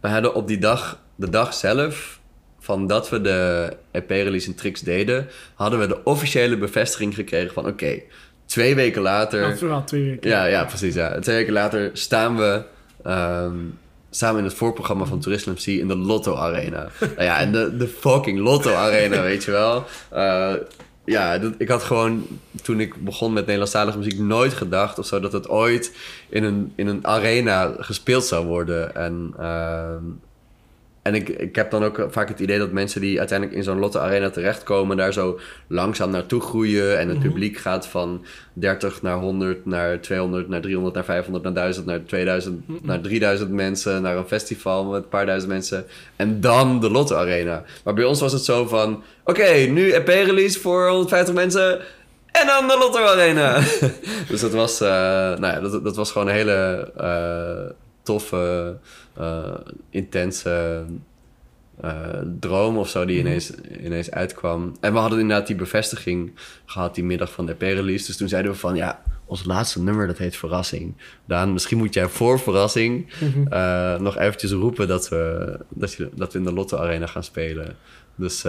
we hadden op die dag, de dag zelf, van dat we de EP-release in Trix deden, hadden we de officiële bevestiging gekregen van oké, twee weken later... Ja, twee weken. Ja, ja, precies. Ja. Twee weken later staan we ehm, samen in het voorprogramma van Tourist MC in de Lotto Arena. nou ja, en de, de fucking Lotto Arena, weet je wel. Eh, ja, ik had gewoon toen ik begon met Nederlandstalige muziek nooit gedacht of zo dat het ooit in een, in een arena gespeeld zou worden. En ehm, en ik, ik heb dan ook vaak het idee dat mensen die uiteindelijk in zo'n Lotte Arena terechtkomen, daar zo langzaam naartoe groeien. En het Mhm. publiek gaat van 30 naar 100, naar 200, naar 300, naar 500, naar 1000, naar 2000, Mhm. naar 3000 mensen, naar een festival met een paar duizend mensen. En dan de Lotte Arena. Maar bij ons was het zo van: oké, nu EP-release voor 150 mensen. En dan de Lotto Arena. dus dat was, eh, nou ja, dat, dat was gewoon een hele eh, toffe, eh, intense eh, droom of zo die Mhm. ineens, ineens uitkwam. En we hadden inderdaad die bevestiging gehad die middag van de EP-release. Dus toen zeiden we van, ja, ons laatste nummer dat heet Verrassing. Daan, misschien moet jij voor Verrassing Mhm. eh, nog eventjes roepen dat we, dat, je, dat we in de Lotto Arena gaan spelen. Dus,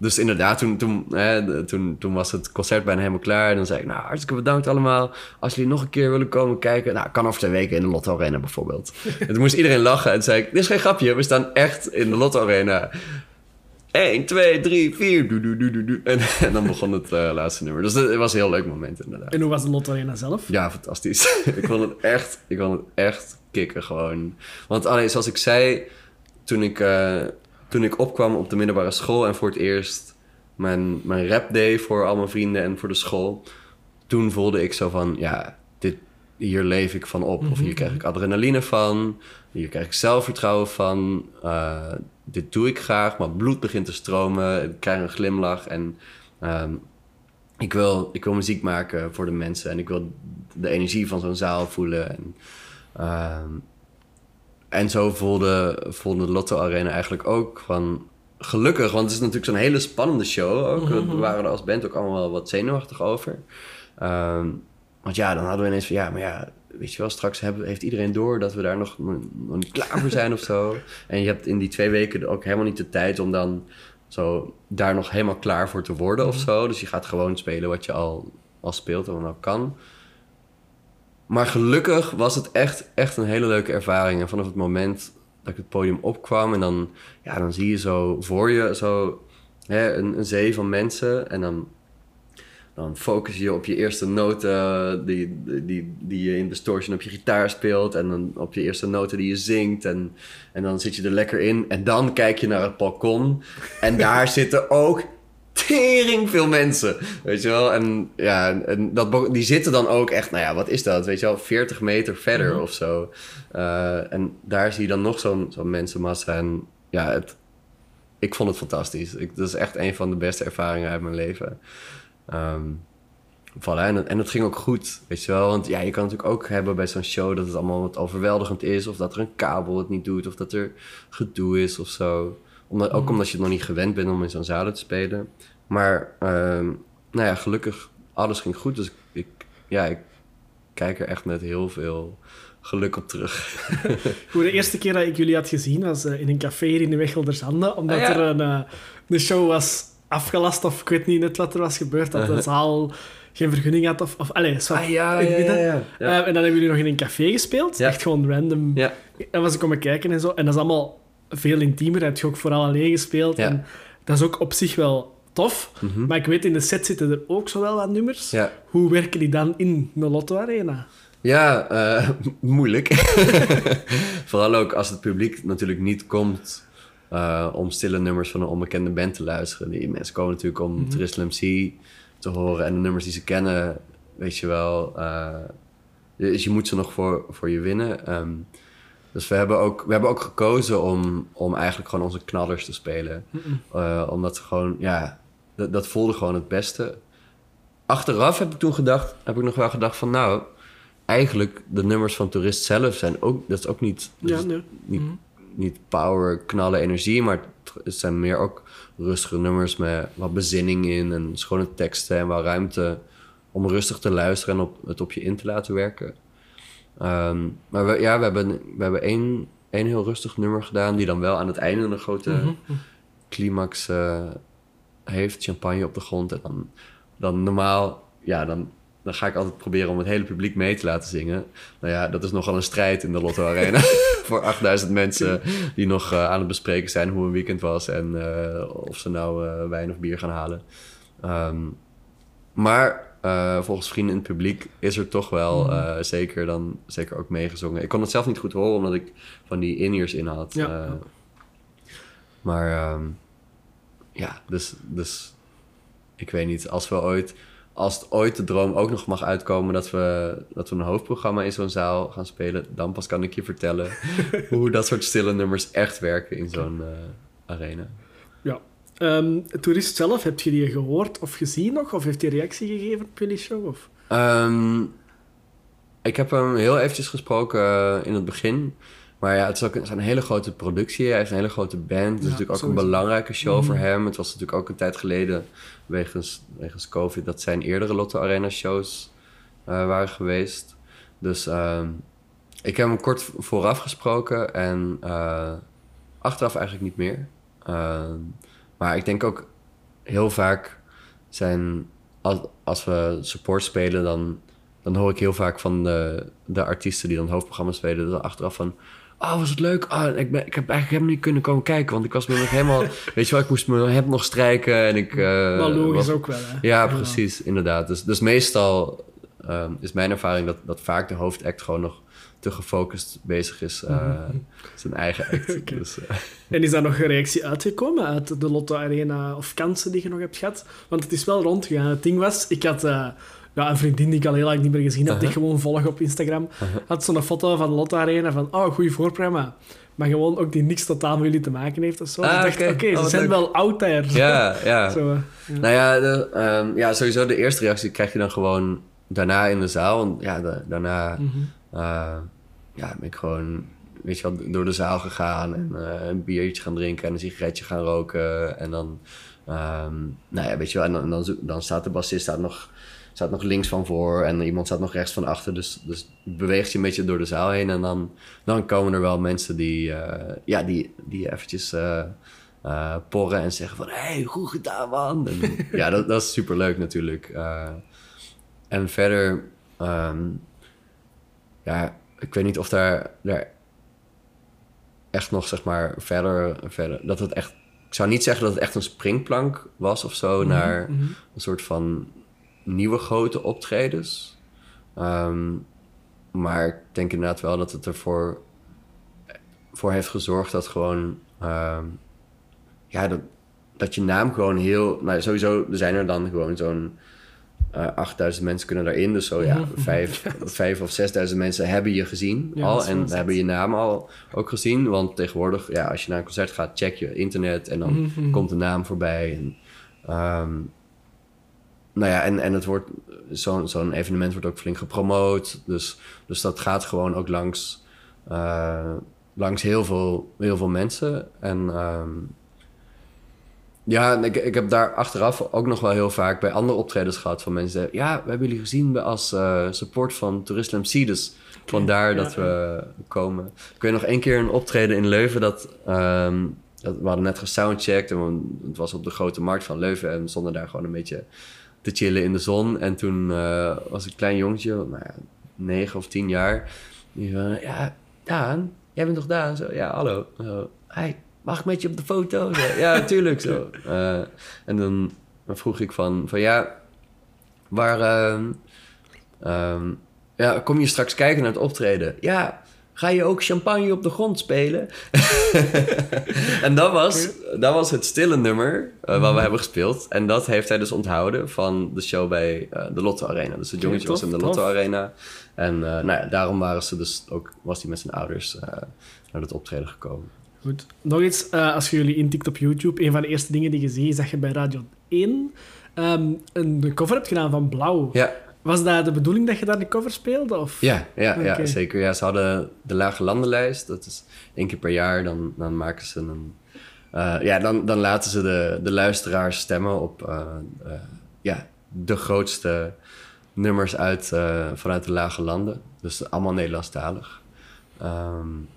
dus inderdaad, toen, toen, hè, toen, toen was het concert bijna helemaal klaar. En dan zei ik, nou, hartstikke bedankt allemaal. Als jullie nog een keer willen komen kijken... Nou, kan over twee weken in de Lotto Arena bijvoorbeeld. en toen moest iedereen lachen. En toen zei ik, dit is geen grapje. We staan echt in de Lotto Arena. 1, 2, 3, 4. Doe, doe, doe, doe, doe. En, en dan begon het eh, laatste nummer. Dus dat was een heel leuk moment inderdaad. En hoe was de Lotto Arena zelf? Ja, fantastisch. ik vond het echt, ik vond het echt kicken gewoon. Want alleen, zoals ik zei, toen ik, eh, toen ik opkwam op de middelbare school en voor het eerst mijn, mijn rap deed voor al mijn vrienden en voor de school, toen voelde ik zo van, ja, dit, hier leef ik van op. Of hier krijg ik adrenaline van, hier krijg ik zelfvertrouwen van. eh, dit doe ik graag, mijn bloed begint te stromen, ik krijg een glimlach en ehm, ik wil, ik wil muziek maken voor de mensen en ik wil de energie van zo'n zaal voelen. En, ehm, en zo voelde, voelde de Lotto Arena eigenlijk ook van gelukkig, want het is natuurlijk zo'n hele spannende show ook. We waren er als band ook allemaal wel wat zenuwachtig over. Ehm, want ja, dan hadden we ineens van ja, maar ja, weet je wel, straks hebben, heeft iedereen door dat we daar nog, nog niet klaar voor zijn of zo. En je hebt in die twee weken ook helemaal niet de tijd om dan zo daar nog helemaal klaar voor te worden of zo. Dus je gaat gewoon spelen wat je al, al speelt en wat al kan. Maar gelukkig was het echt, echt een hele leuke ervaring. En vanaf het moment dat ik het podium opkwam en dan, ja, dan zie je zo voor je zo, hè, een, een zee van mensen. En dan, dan focus je op je eerste noten die, die, die je in distortion op je gitaar speelt. En dan op je eerste noten die je zingt. En, en dan zit je er lekker in. En dan kijk je naar het balkon. En daar zitten ook tering veel mensen. Weet je wel? En ja, en dat, die zitten dan ook echt, nou ja, wat is dat? Weet je wel, 40 meter verder Mhm. of zo. Eh, en daar zie je dan nog zo'n zo'n mensenmassa. En ja, het, ik vond het fantastisch. Ik, dat is echt een van de beste ervaringen uit mijn leven. Voilà, en, en het ging ook goed, weet je wel. Want ja, je kan natuurlijk ook hebben bij zo'n show dat het allemaal wat overweldigend is. Of dat er een kabel het niet doet. Of dat er gedoe is of zo. Omdat, ook omdat je het nog niet gewend bent om in zo'n zalen te spelen. Maar ehm, nou ja, gelukkig, alles ging goed. Dus ik, ja, ik kijk er echt met heel veel geluk op terug. Goed, de eerste keer dat ik jullie had gezien was eh, in een café hier in de Wechelderzande, omdat Ah, ja. er een, eh, de show was afgelast of ik weet niet net wat er was gebeurd, dat de zaal geen vergunning had of... of allez, midden. ja. Eh, en dan hebben jullie nog in een café gespeeld, echt gewoon random. En was ik komen kijken en zo, en dat is allemaal veel intiemer, heb je ook vooral alleen gespeeld. Ja. En dat is ook op zich wel tof, Mhm. maar ik weet, in de set zitten er ook zo wel wat nummers. Ja. Hoe werken die dan in de Lotto Arena? Ja, eh, moeilijk. Vooral ook als het publiek natuurlijk niet komt eh, om stille nummers van een onbekende band te luisteren. Die mensen komen natuurlijk om. Tristan MC te horen en de nummers die ze kennen, weet je wel. eh, dus je moet ze nog voor, voor je winnen. Ehm, dus we hebben ook, we hebben ook gekozen om, om eigenlijk gewoon onze knallers te spelen. Eh, omdat ze gewoon, ja, dat, voelde gewoon het beste. Achteraf heb ik toen gedacht, heb ik nog wel gedacht van nou, eigenlijk de nummers van Tourist zelf zijn ook, dat is ook niet, Ja, nee. niet, Mhm. niet power, knallen, energie, maar het zijn meer ook rustige nummers met wat bezinning in en schone teksten en wel ruimte om rustig te luisteren en op, het op je in te laten werken. Ehm, maar we, ja, we hebben, we hebben één, één heel rustig nummer gedaan die dan wel aan het einde een grote Mhm. climax eh, heeft, champagne op de grond. En dan, dan normaal, ja, dan dan ga ik altijd proberen om het hele publiek mee te laten zingen. Nou ja, dat is nogal een strijd in de Lotto Arena. voor 8000 mensen die nog aan het bespreken zijn hoe een weekend was en of ze nou wijn of bier gaan halen. Ehm, maar uh, volgens vrienden in het publiek is er toch wel uh, zeker dan zeker ook meegezongen. Ik kon het zelf niet goed horen omdat ik van die in-ears in had. Ja. Uh, maar um, ja, dus, dus ik weet niet, als we ooit, als het ooit de droom ook nog mag uitkomen dat we, dat we een hoofdprogramma in zo'n zaal gaan spelen, dan pas kan ik je vertellen hoe dat soort stille nummers echt werken in zo'n arena. Um, toerist zelf, heb je die gehoord of gezien nog? Of heeft hij reactie gegeven op jullie show? Of? Um, ik heb hem heel eventjes gesproken uh, in het begin. Maar ja, het is ook een, een hele grote productie. Hij heeft een hele grote band. Het is ja, natuurlijk ook een belangrijke show mm. voor hem. Het was natuurlijk ook een tijd geleden, wegens, wegens COVID, dat zijn eerdere Lotto Arena shows uh, waren geweest. Dus uh, ik heb hem kort vooraf gesproken en uh, achteraf eigenlijk niet meer. Maar ik denk ook heel vaak zijn, als, als we support spelen, dan, dan hoor ik heel vaak van de, de artiesten die dan hoofdprogramma spelen, dan achteraf van. Oh, was het leuk? Oh, ik, ben, ik heb eigenlijk helemaal niet kunnen komen kijken. Want ik was me nog helemaal... weet je wel, ik moest me heb nog strijken. En ik... Uh, logisch ook wel, hè? Ja, precies. Inderdaad. Dus, dus meestal um, is mijn ervaring dat, dat vaak de hoofdact gewoon nog te gefocust bezig is. Uh, zijn eigen act. dus, uh. En is daar nog een reactie uitgekomen uit de Lotto Arena of kansen die je nog hebt gehad? Want het is wel rondgegaan. Het ding was, ik had uh, ja, een vriendin die ik al heel lang niet meer gezien heb, -huh. die gewoon volg op Instagram, uh -huh. had zo'n foto van de Lotto Arena van, oh, goede voorprogramma. Maar gewoon ook die niks totaal met jullie te maken heeft of zo. Ah, ik dacht, oké, okay, oh, ze zijn leuk. wel oud daar. Ja, ja. zo, ja. Nou ja, de, um, ja, sowieso de eerste reactie krijg je dan gewoon daarna in de zaal. Want ja, de, daarna... Mm -hmm. Uh, ja, ben ik gewoon weet je wel, door de zaal gegaan en uh, een biertje gaan drinken en een sigaretje gaan roken. En dan, um, nou ja, weet je wel, en dan, dan, dan staat de bassist staat nog, staat nog links van voor en iemand staat nog rechts van achter. Dus, dus beweegt je een beetje door de zaal heen en dan, dan komen er wel mensen die, uh, ja, die, die eventjes uh, porren en zeggen van, hey, goed gedaan man. En, ja, dat, dat is super leuk natuurlijk. en verder, um, ja, ik weet niet of daar, daar echt nog, zeg maar, verder, verder. Dat het echt. Ik zou niet zeggen dat het echt een springplank was of zo -hmm. naar -hmm. een soort van nieuwe grote optredens. Um, maar ik denk inderdaad wel dat het ervoor voor heeft gezorgd dat gewoon. Um, ja, dat, dat je naam gewoon heel. Nou, sowieso, zijn er dan gewoon zo'n uh, eh, 8000 mensen kunnen daarin. Dus zo ja, mhm. vijf, vijf of 6000 mensen hebben je gezien ja, al. En hebben je naam al ook gezien. Want tegenwoordig, ja, als je naar een concert gaat, check je internet en dan mm -hmm. komt de naam voorbij. En, um, nou ja, en, en het wordt zo'n zo'n evenement wordt ook flink gepromoot. Dus, dus dat gaat gewoon ook langs, uh, langs heel, veel, heel veel mensen. En um, ja, ik, ik heb daar achteraf ook nog wel heel vaak bij andere optredens gehad van mensen. Ja, we hebben jullie gezien als uh, support van Tourist MC. Dus vandaar dat we komen. Ik weet nog één keer een optreden in Leuven dat... Um, dat we hadden net gesoundcheckt en het was op de grote markt van Leuven en we stonden daar gewoon een beetje te chillen in de zon. En toen uh, was een klein jongetje, nou ja, negen of tien jaar. Die van, ja, Daan, jij bent toch Daan? Zo, ja, hallo. Uh, hi, mag ik met je op de foto? Ja, natuurlijk. Zo. Uh, en dan, dan, vroeg ik van, van ja, waar... Uh, um, ja, kom je straks kijken naar het optreden? Ja, ga je ook champagne op de grond spelen? en dat was, dat was het stille nummer uh, wat we mhm. hebben gespeeld. En dat heeft hij dus onthouden van de show bij uh, de Lotto Arena. Dus het jongetje was in de Lotto Arena. En uh, nou ja, daarom waren ze dus ook, was hij met zijn ouders naar het optreden gekomen. Goed. Nog iets, uh, als je jullie intikt op YouTube, een van de eerste dingen die je ziet, is dat je bij Radio 1 um, ehm, een cover hebt gedaan van Blauw. Ja. Was dat de bedoeling dat je daar de cover speelde? Of? Ja, ja, okay. ja, zeker. Ja, ze hadden de Lage Landenlijst. Dat is één keer per jaar. Dan, dan maken ze een... Uh, ja, dan, dan laten ze de, de luisteraars stemmen op uh, uh, ja, de grootste nummers uit, vanuit de Lage Landen. Dus allemaal Nederlandstalig. Um,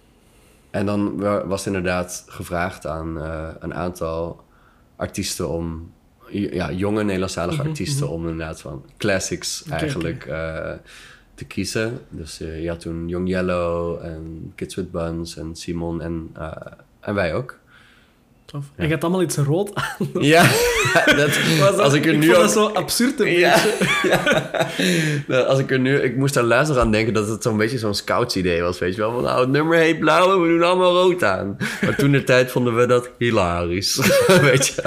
en dan was inderdaad gevraagd aan uh, een aantal artiesten om ja, jonge Nederlandstalige Mhm, artiesten mhm. om inderdaad van classics eigenlijk eh, te kiezen. Dus eh, je had toen Young Yellow en Kids with Buns en Simon en, eh, en wij ook. Tof. En je hebt allemaal iets rood aan. Ja, dat, als ik er nu vond ook... dat zo absurd een Ja, ja. Nou, Als ik er nu... Ik moest daar laatst nog aan denken dat het zo'n beetje zo'n scouts idee was. Weet je wel, van nou, het nummer heet blauw en we doen allemaal rood aan. Maar toen de tijd vonden we dat hilarisch. weet je.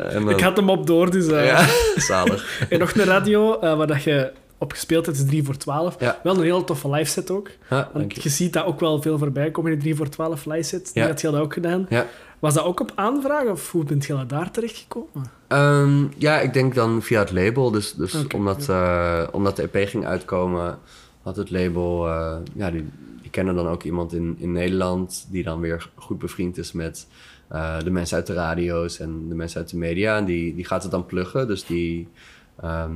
En Ik had hem op door, dus... eh, Ja, zalig. En nog een radio eh, waar dat je op gespeeld hebt, is 3 voor 12. Ja. Wel een heel toffe live set ook. Ja, Want je. je ziet dat ook wel veel voorbij komen in de 3 voor 12 live set. Die Ja. had je dat ook gedaan. Was dat ook op aanvraag of hoe bent je daar terechtgekomen? Ehm, ja, ik denk dan via het label. Dus, dus omdat, eh, omdat de EP ging uitkomen, had het label... eh, ja, die, die kennen dan ook iemand in, in Nederland... die dan weer goed bevriend is met eh, de mensen uit de radio's... en de mensen uit de media. En die, die gaat het dan pluggen. Dus die, ehm,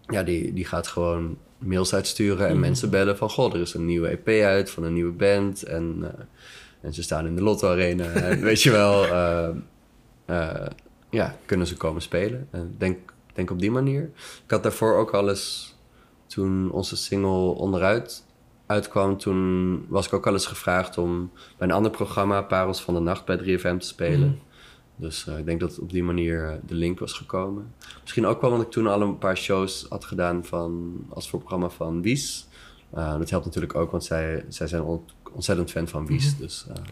ja, die, die gaat gewoon mails uitsturen... en Mhm. mensen bellen van... goh, er is een nieuwe EP uit van een nieuwe band... en, en ze staan in de Lotto Arena. en weet je wel... eh, eh, ja, kunnen ze komen spelen. En denk, denk op die manier. Ik had daarvoor ook al eens, toen onze single onderuit uitkwam, toen was ik ook al eens gevraagd om bij een ander programma, Parels van de Nacht, bij 3FM te spelen. Mhm. Dus eh, ik denk dat op die manier eh, de link was gekomen. Misschien ook wel omdat ik toen al een paar shows had gedaan van, als voorprogramma van Wies. Eh, dat helpt natuurlijk ook, want zij, zij zijn ontzettend fan van Wies. Mhm. Dus eh,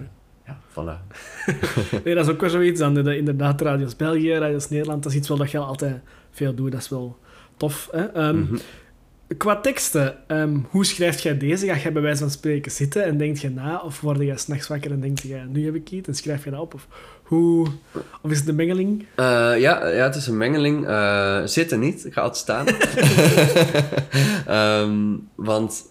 ja, voilà. Nee, dat is ook wel zoiets. De, inderdaad, Radios België, Radios Nederland, dat is iets wel dat je altijd veel doet. Dat is wel tof. Hè? Ehm, Mhm. Qua teksten, ehm, hoe schrijf jij deze? Ga jij bij wijze van spreken zitten en denk je na? Of word je s'nachts wakker en denk je, nu heb ik iets en schrijf je dat op? Of, hoe, of is het een mengeling? Eh, ja, ja, het is een mengeling. Eh, zitten niet, ik ga altijd staan. Ehm, want,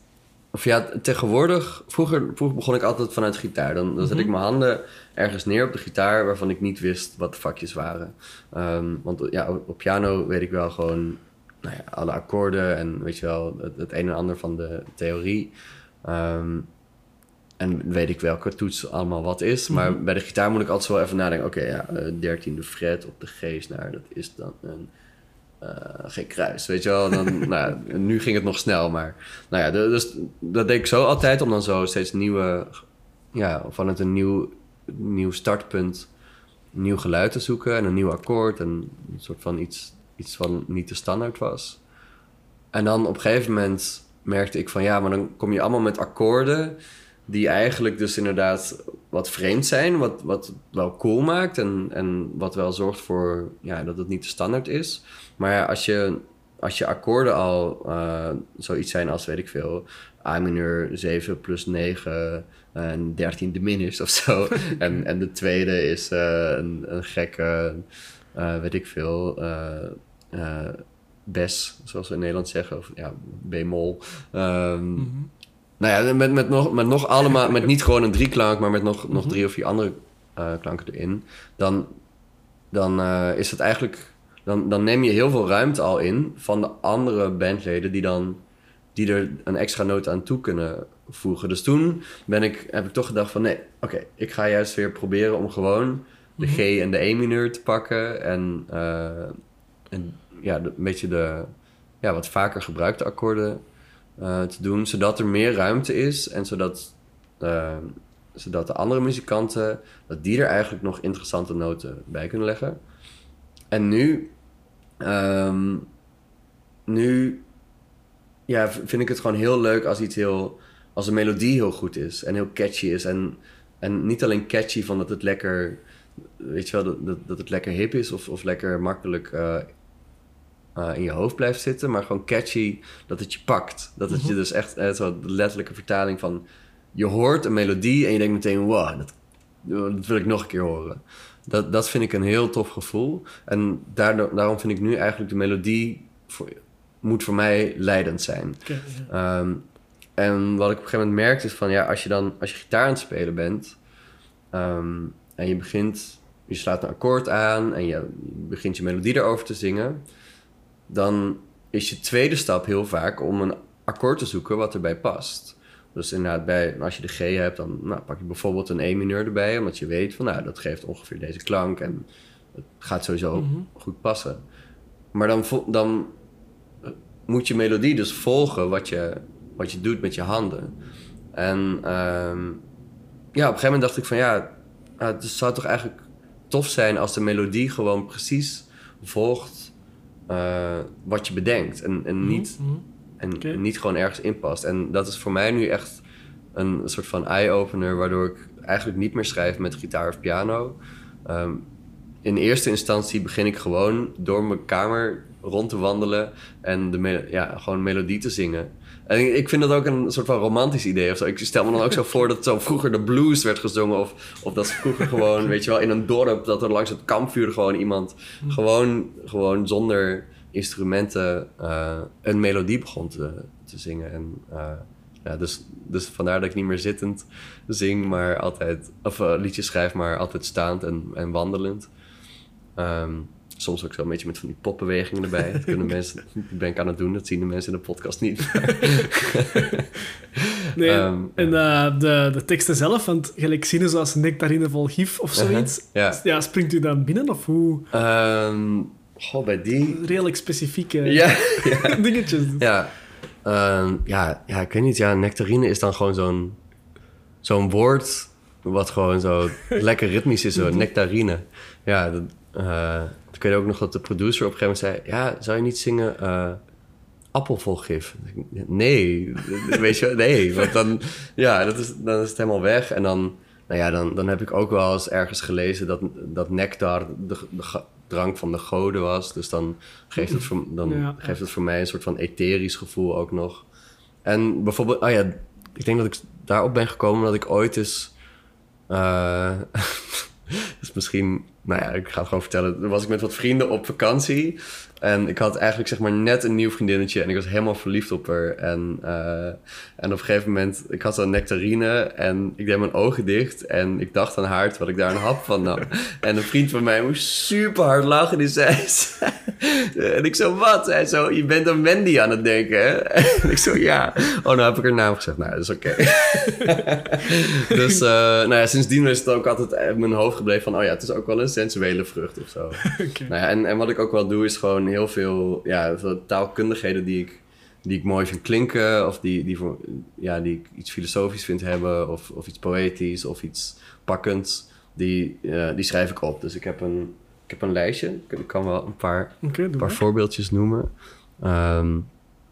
of ja, tegenwoordig, vroeger, vroeger begon ik altijd vanuit gitaar. Dan, dan zet ik Mhm. mijn handen ergens neer op de gitaar waarvan ik niet wist wat de vakjes waren. Ehm, want ja, op piano weet ik wel gewoon nou ja, alle akkoorden en weet je wel, het, het een en ander van de theorie. Ehm, en weet ik welke toets allemaal wat is. Maar Mhm. bij de gitaar moet ik altijd zo even nadenken. Oké, ja, eh, dertiende fret op de G-snaar, dat is dan een eh, geen kruis, weet je wel. Dan, nou, nu ging het nog snel, maar nou ja, dus dat deed ik zo altijd om dan zo steeds nieuwe, ja, vanuit een nieuw, nieuw startpunt, een nieuw geluid te zoeken en een nieuw akkoord en een soort van iets, iets wat niet de standaard was. En dan op een gegeven moment merkte ik van ja, maar dan kom je allemaal met akkoorden die eigenlijk dus inderdaad wat vreemd zijn, wat, wat wel cool maakt en, en wat wel zorgt voor ja, dat het niet de standaard is. Maar ja, als je, als je akkoorden al eh, zoiets zijn als, weet ik veel, A mineur 7 plus 9 en 13 diminished of zo. en, en de tweede is eh, een, een gekke, eh, weet ik veel, eh, eh, bes, zoals we in Nederland zeggen, of ja, bemol. Ehm, nou ja, met, met, nog, met nog allemaal, met niet gewoon een drieklank, maar met nog, nog drie of vier andere eh, klanken erin. Dan, dan eh, is het eigenlijk. Dan, dan neem je heel veel ruimte al in van de andere bandleden die dan die er een extra noot aan toe kunnen voegen. Dus toen ben ik, heb ik toch gedacht van nee, oké, ik ga juist weer proberen om gewoon de G en de E mineur te pakken en, eh, en ja, de- een beetje de ja, wat vaker gebruikte akkoorden eh, te doen, zodat er meer ruimte is en zodat, eh, zodat de andere muzikanten, dat die er eigenlijk nog interessante noten bij kunnen leggen. En nu, ehm, nu ja, vind ik het gewoon heel leuk als iets heel, als een melodie heel goed is en heel catchy is. En, en niet alleen catchy van dat het lekker, weet je wel, dat, dat, het lekker hip is of, of lekker makkelijk eh, eh, in je hoofd blijft zitten, maar gewoon catchy dat het je pakt. Dat het je dus echt, eh, zo de letterlijke vertaling van, je hoort een melodie en je denkt meteen, wow, dat, dat wil ik nog een keer horen. Dat, dat vind ik een heel tof gevoel. En daardoor, daarom vind ik nu eigenlijk de melodie voor, moet voor mij leidend zijn. Ehm, en wat ik op een gegeven moment merkte is van ja, als je dan als je gitaar aan het spelen bent ehm, en je begint, je slaat een akkoord aan en je begint je melodie erover te zingen, dan is je tweede stap heel vaak om een akkoord te zoeken wat erbij past. Dus inderdaad, bij, als je de G hebt, dan nou, pak je bijvoorbeeld een E mineur erbij, omdat je weet van nou, dat geeft ongeveer deze klank. En het gaat sowieso Mhm. goed passen. Maar dan, dan eh, moet je melodie dus volgen wat je, wat je doet met je handen. En ehm, ja, op een gegeven moment dacht ik van ja, ah, het zou toch eigenlijk tof zijn als de melodie gewoon precies volgt eh, wat je bedenkt. En, en niet Mhm. en niet gewoon ergens inpast. En dat is voor mij nu echt een soort van eye-opener, waardoor ik eigenlijk niet meer schrijf met gitaar of piano. Ehm, in eerste instantie begin ik gewoon door mijn kamer rond te wandelen en de ja, gewoon melodie te zingen. En ik- vind dat ook een soort van romantisch idee of zo. Ik stel me dan ook zo voor dat zo vroeger de blues werd gezongen. Of, of dat vroeger gewoon, weet je wel, in een dorp... dat er langs het kampvuur gewoon iemand... gewoon, gewoon zonder instrumenten eh, een melodie begon te, te zingen. En eh, ja, dus, dus vandaar dat ik niet meer zittend zing, maar altijd... of eh, liedjes schrijf, maar altijd staand en, en wandelend. Ehm, soms ook zo een beetje met van die popbewegingen erbij. Dat kunnen mensen... Dat ben ik aan het doen, dat zien de mensen in de podcast niet. Nee, Ehm, en eh, de, de teksten zelf, want gelijk zinnen zoals nectarine vol gif of zoiets, Ja. ja, springt u dan binnen of hoe? Goh, bij die... Redelijk specifieke Ja, dingetjes. ja. Ehm, ja, ja, ik weet niet. Ja, nectarine is dan gewoon zo'n zo'n woord wat gewoon zo lekker ritmisch is. Zo, nectarine. Ja, dat, eh, ik weet ook nog dat de producer op een gegeven moment zei... Ja, zou je niet zingen eh appel vol gif? Nee, weet je nee. Want dan, ja, dat is, dan is het helemaal weg. En dan, nou ja, dan, dan heb ik ook wel eens ergens gelezen dat, dat nectar de, drank van de goden was. Dus dan geeft het voor, dan Ja. geeft het voor mij een soort van etherisch gevoel ook nog. En bijvoorbeeld, oh ja, ik denk dat ik daarop ben gekomen omdat ik ooit eens... eh dus misschien, nou ja, ik ga het gewoon vertellen. Toen was ik met wat vrienden op vakantie. En ik had eigenlijk zeg maar net een nieuw vriendinnetje. En ik was helemaal verliefd op haar. En, eh, en op een gegeven moment, ik had zo'n nectarine. En ik deed mijn ogen dicht. En ik dacht aan haar terwijl ik daar een hap van nam. En een vriend van mij moest super hard lachen. Die zei... en ik zo, wat? Hij zo, je bent aan Wendy aan het denken, hè? En ik zo, ja. Oh, nou heb ik haar naam gezegd. Nou, dat is oké. dus, eh, nou ja, sindsdien is het ook altijd in mijn hoofd gebleven van... Oh ja, het is ook wel een sensuele vrucht of zo. Nou ja, en, en wat ik ook wel doe is gewoon heel veel ja, veel taalkundigheden die ik, die ik mooi vind klinken. Of die, die, voor, ja, die ik iets filosofisch vind hebben. Of, of iets poëtisch of iets pakkends. Die, eh, die schrijf ik op. Dus ik heb een, ik heb een lijstje. Ik, kan wel een paar, doe paar maar. voorbeeldjes noemen. Ehm,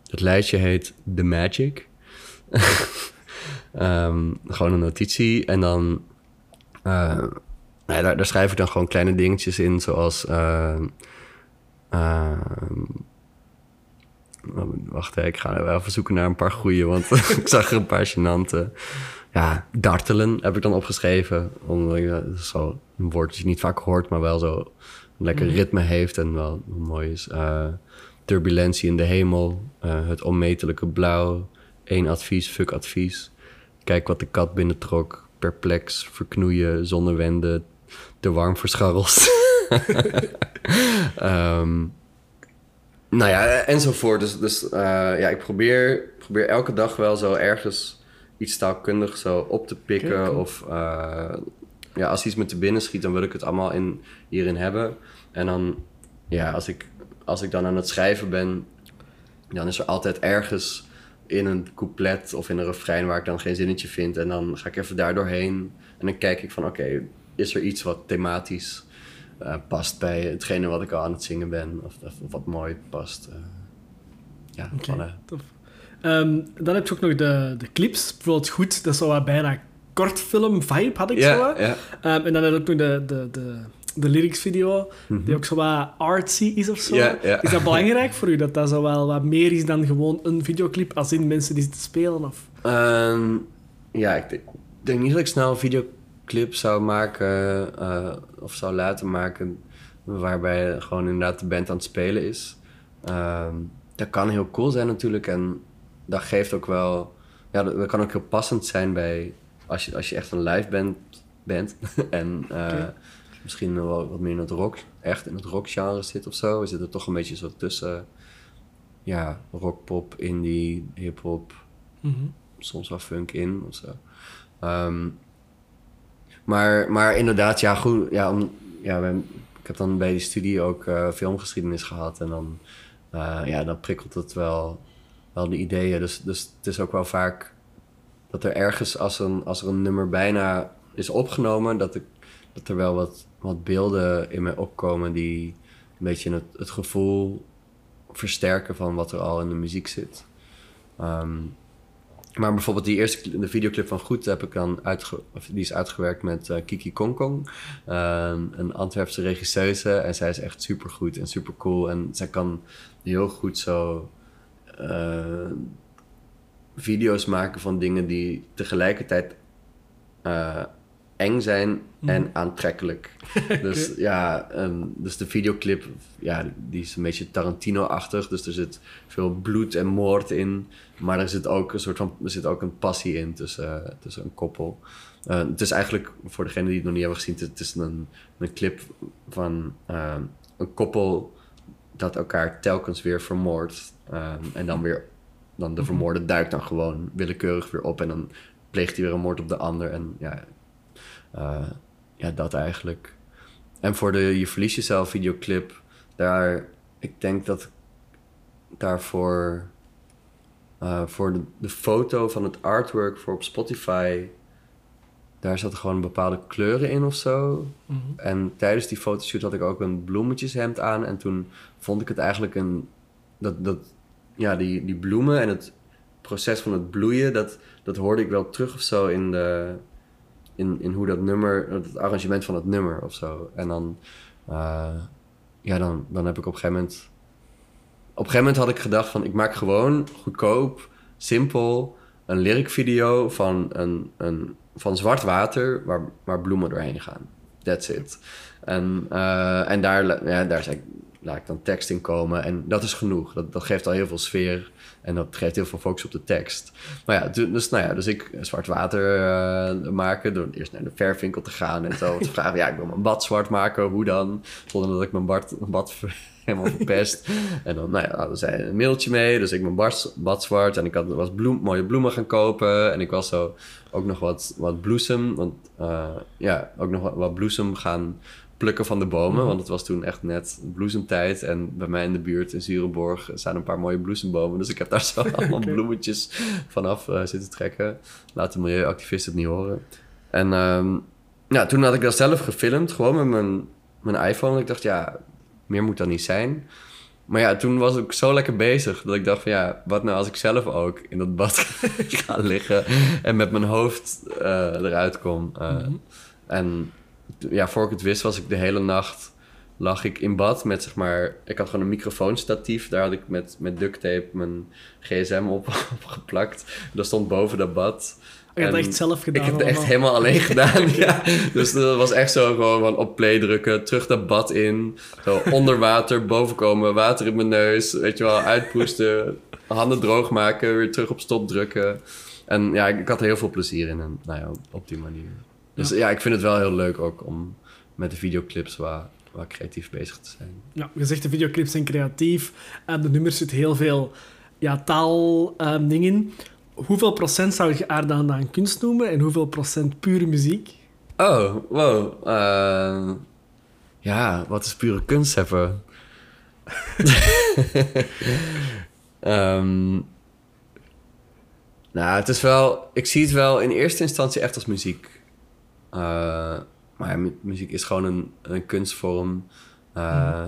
het lijstje heet The Magic. Ehm, gewoon een notitie. En dan... eh, nou ja, daar, daar schrijf ik dan gewoon kleine dingetjes in, zoals... ehm, ehm, wacht, hè, ik ga wel even zoeken naar een paar goeie, want ik zag er een paar gênante. Ja, dartelen heb ik dan opgeschreven. Omdat ja, dat is zo een woord dat je niet vaak hoort, maar wel zo een lekker Mhm. ritme heeft en wel mooi is. Eh, turbulentie in de hemel, eh, het onmetelijke blauw, één advies, fuck advies. Kijk wat de kat binnentrok, perplex, verknoeien, zonder wenden, te warm voor scharrels. Ehm, nou ja, enzovoort. Dus, dus eh, ja, ik probeer, probeer elke dag wel zo ergens iets taalkundig zo op te pikken. Of eh, ja, als iets me te binnen schiet, dan wil ik het allemaal in, hierin hebben. En dan, ja, als ik, als ik dan aan het schrijven ben, dan is er altijd ergens in een couplet of in een refrein waar ik dan geen zinnetje vind. En dan ga ik even daar doorheen. En dan kijk ik van, oké, is er iets wat thematisch eh, past bij hetgene wat ik al aan het zingen ben? Of, wat mooi past? eh. ja, Oké, voilà. tof. Ehm, dan heb je ook nog de, de clips. Bijvoorbeeld Goed, dat is zo wat bijna kortfilm-vibe, had ik zo. Ehm, en dan heb je ook nog de, de, de, de lyrics-video, die ook zo wat artsy is of zo. Mhm. Is dat belangrijk voor u, dat dat zo wel wat meer is dan gewoon een videoclip, als in mensen die zitten spelen? Of... Ehm, ja, ik denk, ik denk niet dat ik snel een videoclip zou maken eh, of zou laten maken waarbij gewoon inderdaad de band aan het spelen is. Ehm, dat kan heel cool zijn natuurlijk en dat geeft ook wel, ja, dat, kan ook heel passend zijn bij als je, als je echt een live band bent en Oké. misschien wel wat meer in het rock, echt in het rockgenre zit of zo. We zitten toch een beetje zo tussen, ja, rock, pop, indie, hip-hop Mhm. soms wel funk in of zo. Ehm, maar, maar inderdaad, ja, goed. Ja, om, ja, ik heb dan bij die studie ook uh, filmgeschiedenis gehad. En dan, uh, ja, dan prikkelt het wel, wel de ideeën. Dus, dus het is ook wel vaak dat er ergens als, een, als er een nummer bijna is opgenomen, dat, ik, dat er wel wat, wat beelden in mij opkomen die een beetje het, het gevoel versterken van wat er al in de muziek zit. Um, maar bijvoorbeeld die eerste de videoclip van Goed heb ik dan uitge, die is uitgewerkt met uh, Kiki Kongkong, uh, een Antwerpse regisseuse. En zij is echt super goed en super cool. En zij kan heel goed zo uh, video's maken van dingen die tegelijkertijd uh, eng zijn en mhm. aantrekkelijk. dus ja, um, dus de videoclip, ja, die is een beetje Tarantino-achtig. Dus er zit veel bloed en moord in. Maar er zit ook een soort van, er zit ook een passie in tussen, uh, tussen een koppel. Uh, het is eigenlijk, voor degenen die het nog niet hebben gezien, het is een, een clip van uh, een koppel dat elkaar telkens weer vermoordt. en dan weer, dan de mhm. vermoorde duikt dan gewoon willekeurig weer op en dan pleegt hij weer een moord op de ander. En ja, uh, ja, dat eigenlijk. En voor de Je Verlies Jezelf videoclip, daar, ik denk dat daarvoor, uh, voor de, de, foto van het artwork voor op Spotify, daar zaten gewoon bepaalde kleuren in of zo. Mhm. En tijdens die fotoshoot had ik ook een bloemetjeshemd aan. En toen vond ik het eigenlijk een, dat, dat, ja, die, die bloemen en het proces van het bloeien, dat, dat hoorde ik wel terug of zo in de, in, in hoe dat nummer, het arrangement van het nummer of zo. En dan, uh, ja, dan, dan heb ik op een gegeven moment. Op een gegeven moment had ik gedacht van ik maak gewoon goedkoop, simpel een lyric video van, een, een, van zwart water waar, waar bloemen doorheen gaan. That's it. En, uh, en daar, ja, daar ik, laat ik dan tekst in komen. En dat is genoeg. Dat, dat geeft al heel veel sfeer. En dat geeft heel veel focus op de tekst. Maar ja, dus, nou ja, dus ik zwart water uh, maken door eerst naar de verfwinkel te gaan en zo. te vragen, ja, ik wil mijn bad zwart maken. Hoe dan? Zonder dat ik mijn bad, bad helemaal verpest. en dan, nou ja, hadden zij een mailtje mee. Dus ik mijn bad, bad zwart. En ik had, was bloem, mooie bloemen gaan kopen. En ik was zo ook nog wat, wat bloesem. Want uh, ja, ook nog wat, wat bloesem gaan plukken van de bomen. Mhm. Want het was toen echt net bloesemtijd. En bij mij in de buurt in Zurenborg staan een paar mooie bloesembomen. Dus ik heb daar zo allemaal bloemetjes vanaf uh, zitten trekken. Laat de milieuactivisten het niet horen. En um, ja, toen had ik dat zelf gefilmd. Gewoon met mijn, mijn iPhone. Ik dacht, ja, meer moet dat niet zijn. Maar ja, toen was ik zo lekker bezig dat ik dacht van ja, wat nou als ik zelf ook in dat bad ga liggen en met mijn hoofd uh, eruit kom. Uh, mm -hmm. En ja, voor ik het wist, was ik de hele nacht lag ik in bad met zeg maar. Ik had gewoon een microfoonstatief. Daar had ik met, met duct tape mijn gsm op, op geplakt. Dat stond boven dat bad. Je hebt het echt zelf gedaan? Ik heb het echt helemaal alleen gedaan, ja. Dus dat was echt zo gewoon van op play drukken, terug dat bad in. Zo onder water, boven komen, water in mijn neus. Weet je wel, uitpoesten, handen droog maken, weer terug op stop drukken. En ja, ik, ik had er heel veel plezier in. En nou ja, op die manier. Dus ja. ik vind het wel heel leuk ook om met de videoclips wat, wat creatief bezig te zijn. Ja, je zegt de videoclips zijn creatief. En de nummers zit heel veel ja, taal um, in. Hoeveel procent zou je aarde aan kunst noemen en hoeveel procent pure muziek? Oh, wow. Uh, ja, wat is pure kunst even? um, nou, het is wel... Ik zie het wel in eerste instantie echt als muziek. Uh, maar ja, muziek is gewoon een, een kunstvorm. Uh,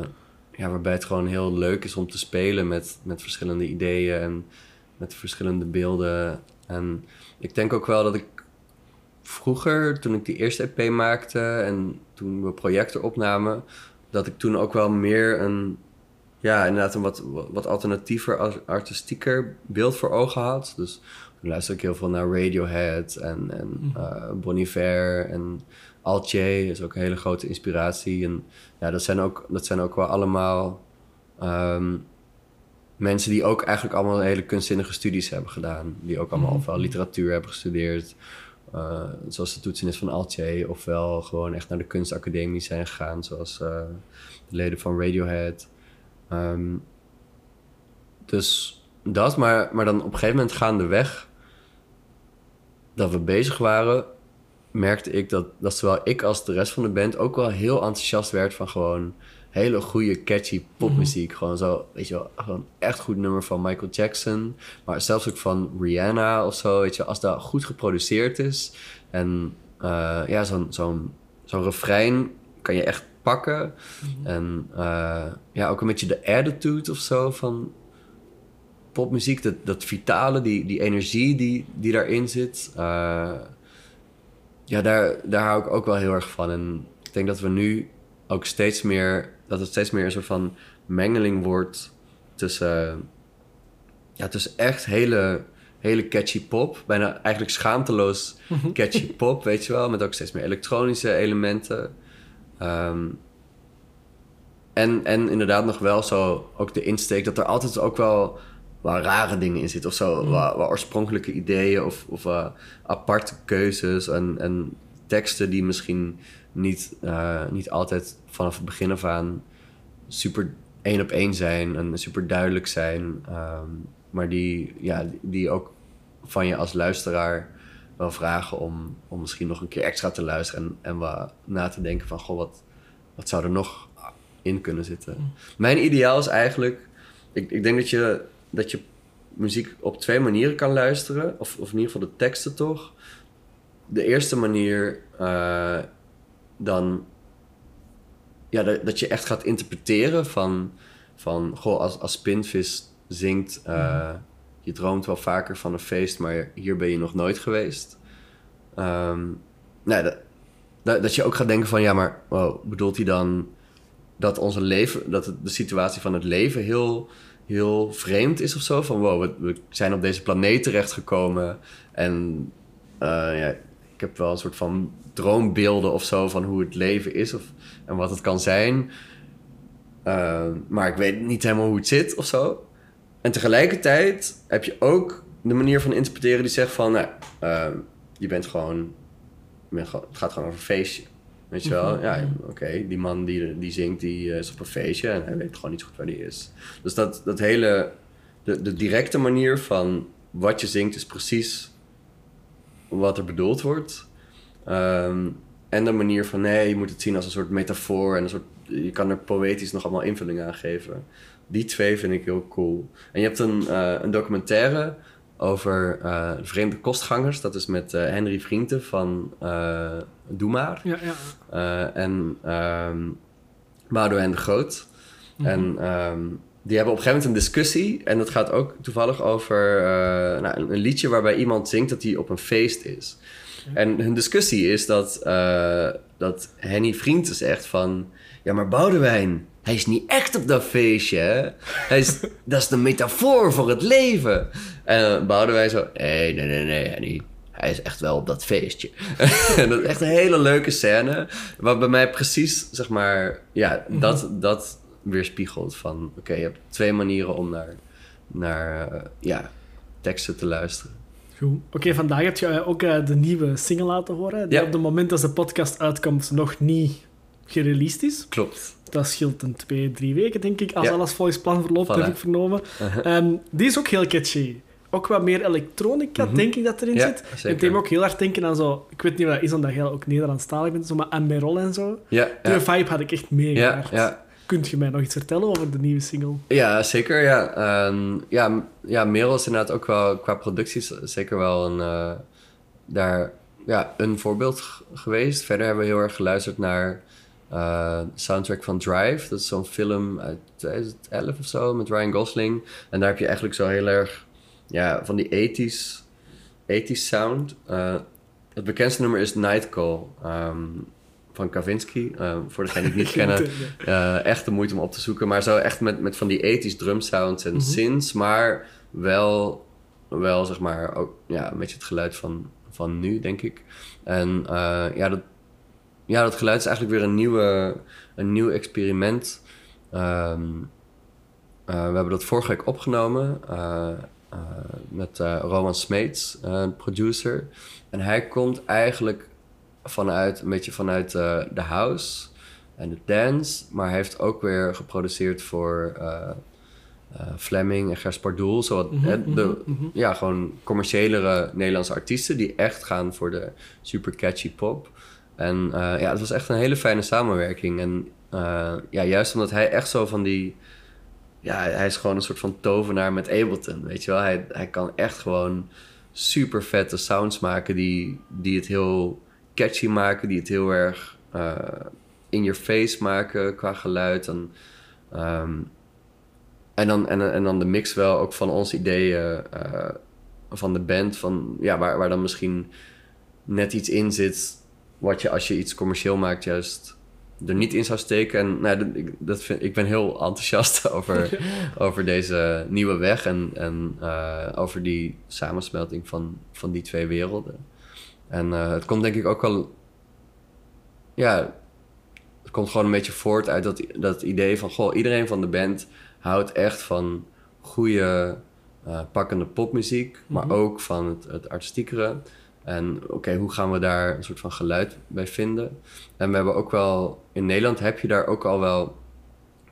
ja, waarbij het gewoon heel leuk is om te spelen met, met verschillende ideeën en met verschillende beelden. En ik denk ook wel dat ik vroeger, toen ik die eerste EP maakte en toen we projecten opnamen, dat ik toen ook wel meer een, ja, inderdaad een wat, wat alternatiever, artistieker beeld voor ogen had. Dus luister ik heel veel naar Radiohead en, en uh, Bon Iver en Altje is ook een hele grote inspiratie. En ja, dat zijn ook, dat zijn ook wel allemaal um, mensen die ook eigenlijk allemaal hele kunstzinnige studies hebben gedaan. Die ook allemaal mm. ofwel literatuur hebben gestudeerd, uh, zoals de toetsenis van Altje, ofwel gewoon echt naar de kunstacademie zijn gegaan, zoals uh, de leden van Radiohead. Um, dus dat, maar, maar dan op een gegeven moment gaandeweg dat we bezig waren, merkte ik dat, dat zowel ik als de rest van de band ook wel heel enthousiast werd van gewoon hele goede, catchy popmuziek. Gewoon zo, weet je wel, gewoon echt goed nummer van Michael Jackson. Maar zelfs ook van Rihanna of zo, weet je, als dat goed geproduceerd is. En eh, ja, zo'n zo'n zo'n refrein kan je echt pakken. En eh, ja, ook een beetje de attitude of zo van popmuziek. Dat, dat vitale, die, die energie die, die daarin zit. eh, ja, daar, daar hou ik ook wel heel erg van. En ik denk dat we nu ook steeds meer... dat het steeds meer een soort van mengeling wordt tussen... ja, tussen echt hele, hele catchy pop. Bijna eigenlijk schaamteloos catchy pop, weet je wel. Met ook steeds meer elektronische elementen. Ehm, en, en inderdaad nog wel zo ook de insteek dat er altijd ook wel, wel rare dingen in zitten. Of zo, wel, wel oorspronkelijke ideeën of, of eh, aparte keuzes en, en teksten die misschien niet, eh, niet altijd vanaf het begin af aan super één op één zijn en super duidelijk zijn. ehm, maar die, ja, die ook van je als luisteraar wel vragen om, om misschien nog een keer extra te luisteren en, en wat na te denken van, goh, wat, wat zou er nog in kunnen zitten? Mijn ideaal is eigenlijk, ik, ik denk dat je, dat je muziek op twee manieren kan luisteren, of, of in ieder geval de teksten toch. De eerste manier eh, dan ja, dat, dat je echt gaat interpreteren van, van goh, als, als Spinvis zingt, eh, je droomt wel vaker van een feest, maar hier ben je nog nooit geweest. Nou, dat, dat, dat je ook gaat denken van, ja, maar wow, bedoelt hij dan dat onze leven, dat de situatie van het leven heel, heel vreemd is of zo? Van wow, we, zijn op deze planeet terechtgekomen en eh, ja, ik heb wel een soort van droombeelden of zo van hoe het leven is of, en wat het kan zijn. Eh, maar ik weet niet helemaal hoe het zit of zo. En tegelijkertijd heb je ook de manier van interpreteren die zegt van, nou, eh, je bent gewoon, je bent gewoon, het gaat gewoon over een feestje. Weet je wel? Ja, oké, die man die, die zingt, die eh, is op een feestje en hij weet gewoon niet zo goed waar die is. Dus dat, dat hele, de, de directe manier van wat je zingt is precies wat er bedoeld wordt. Ehm, en de manier van nee, je moet het zien als een soort metafoor en een soort, je kan er poëtisch nog allemaal invulling aan geven. Die twee vind ik heel cool. En je hebt een, eh, een documentaire over eh, de vreemde kostgangers. Dat is met eh, Henry Vrienden van eh Doe Maar. Ja, ja. En ehm Boudewijn de Groot. En ehm, die hebben op een gegeven moment een discussie. En dat gaat ook toevallig over nou, een, een liedje waarbij iemand zingt dat hij op een feest is. En hun discussie is dat, dat Henny Vrienden zegt van... Ja, maar Boudewijn, hij is niet echt op dat feestje, hè? Hij is, dat is de metafoor voor het leven. En uh, Boudewijn zo... Nee, nee, nee, nee, Henny. Hij is echt wel op dat feestje. en dat is echt een hele leuke scène. Wat bij mij precies, zeg maar... Ja, dat, dat weerspiegelt van... Oké, je hebt twee manieren om naar, naar eh, ja, teksten te luisteren. Goed. Oké, vandaag heb je eh, ook eh, de nieuwe single laten horen. Die Ja. op het moment dat de podcast uitkomt nog niet gereleased is. Klopt. Dat scheelt een twee, drie weken, denk ik, als Ja. alles volgens plan verloopt, Voilà. heb ik vernomen. Uh-huh. Ehm, die is ook heel catchy. Ook wat meer elektronica, Mhm. denk ik, dat erin Ja, zit. zeker. Het deed me ook heel erg denken aan zo... Ik weet niet wat dat is, omdat jij ook Nederlandstalig bent, zo, maar Amerol en zo. Ja, Die vibe had ik echt ja. Kunt je mij nog iets vertellen over de nieuwe single? Ja, zeker. Ja, Ehm, ja, ja Merel is inderdaad ook wel qua producties zeker wel een, eh, daar, ja, een voorbeeld geweest. Verder hebben we heel erg geluisterd naar eh, soundtrack van Drive. Dat is zo'n film uit 2011 of zo met Ryan Gosling. En daar heb je eigenlijk zo heel erg ja, van die 80s, 80s sound. Eh, het bekendste nummer is Night Call ehm, van Kavinsky. Eh, voor degenen die het niet kennen. Echt de moeite om op te zoeken. Maar zo echt met, met van die ethisch drum sounds en Mhm. synths. Maar wel, wel zeg maar ook ja, een beetje het geluid van, van nu, denk ik. En ja, dat, ja, dat geluid is eigenlijk weer een, nieuwe, een nieuw experiment. Ehm, eh, we hebben dat vorige week opgenomen eh, eh, met Roman Smeets, een producer. En hij komt eigenlijk vanuit, een beetje vanuit de house en de dance. Maar hij heeft ook weer geproduceerd voor, Fleming en Gers Pardoel. Wat, Mhm, de, mhm, mhm. Ja, gewoon commerciëlere Nederlandse artiesten... die echt gaan voor de super catchy pop. En eh, ja, het was echt een hele fijne samenwerking. En eh, ja, juist omdat hij echt zo van die... Ja, hij is gewoon een soort van tovenaar met Ableton, weet je wel. Hij, hij kan echt gewoon super vette sounds maken... die, die het heel catchy maken, die het heel erg eh, in your face maken qua geluid. En, ehm, en, dan, en, en dan de mix wel ook van onze ideeën van de band, van, ja, waar, waar dan misschien net iets in zit wat je als je iets commercieel maakt juist er niet in zou steken. En nou, dat, ik, dat vind, ik ben heel enthousiast over, over deze nieuwe weg en, en eh, over die samensmelting van, van die twee werelden. En eh, het komt denk ik ook wel. Ja, het komt gewoon een beetje voort uit dat, dat idee van: goh, iedereen van de band houdt echt van goede, eh, pakkende popmuziek, maar Mhm. ook van het, het artistiekere. En oké, hoe gaan we daar een soort van geluid bij vinden? En we hebben ook wel, in Nederland heb je daar ook al wel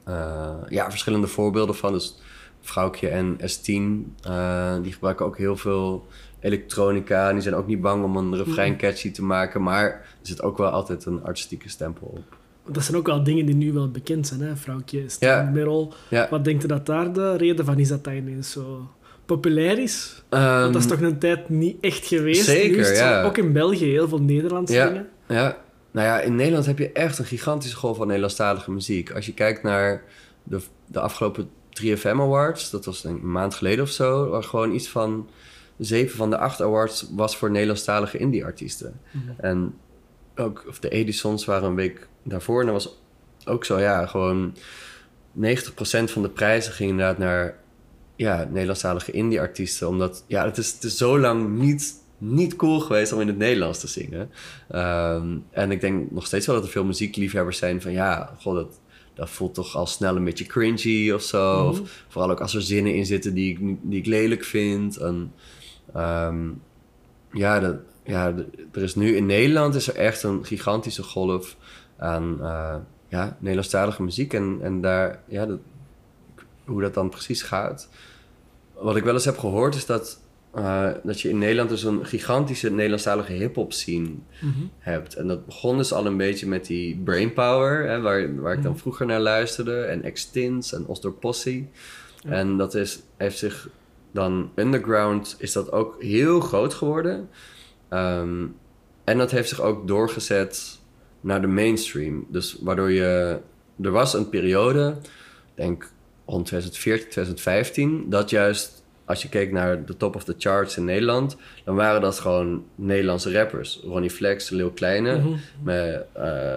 eh, ja, verschillende voorbeelden van. Dus Vrouwtje en S10, eh, die gebruiken ook heel veel elektronica. En die zijn ook niet bang om een refrein catchy te maken. Maar er zit ook wel altijd een artistieke stempel op. Dat zijn ook wel dingen die nu wel bekend zijn, hè? Ja. Merel. Ja. Wat denkt u dat daar de reden van is dat dat ineens zo populair is? Want Ehm, dat is toch een tijd niet echt geweest? zeker, Nu is het zo- ja. Ook in België heel veel Nederlandse Ja. dingen. Ja, nou ja, in Nederland heb je echt een gigantische golf van Nederlandstalige muziek. Als je kijkt naar de, de afgelopen 3FM Awards, dat was denk ik een maand geleden of zo, waar gewoon iets van zeven van de acht awards was voor Nederlandstalige indie-artiesten. Mhm. En ook, of de Edisons waren een week daarvoor en dat was ook zo, ja, gewoon 90% van de prijzen ging inderdaad naar ja, Nederlandstalige indie-artiesten. Omdat, ja, het is, het is zo lang niet, niet cool geweest om in het Nederlands te zingen. Ehm, en ik denk nog steeds wel dat er veel muziekliefhebbers zijn van... ja, god, dat, dat voelt toch al snel een beetje cringy of zo. Mhm. Of vooral ook als er zinnen in zitten die ik, die ik lelijk vind. En, ehm, ja, dat, ja, er is nu in Nederland is er echt een gigantische golf aan eh, ja, Nederlandstalige muziek. En, en daar, ja, dat, hoe dat dan precies gaat. Wat ik wel eens heb gehoord is dat, eh, dat je in Nederland dus een gigantische Nederlandstalige hip-hop scene Mhm. hebt. En dat begon dus al een beetje met die Brainpower, hè, waar, waar ik dan Mhm. vroeger naar luisterde. En Extins en Osdor Possie. Ja. En dat is, heeft zich dan underground, is dat ook heel groot geworden. Ehm, en dat heeft zich ook doorgezet naar de mainstream. Dus waardoor je... Er was een periode, ik denk rond 2014, 2015... dat juist als je keek naar de top of the charts in Nederland... dan waren dat gewoon Nederlandse rappers. Ronnie Flex, Lil Kleine, Mhm. met eh,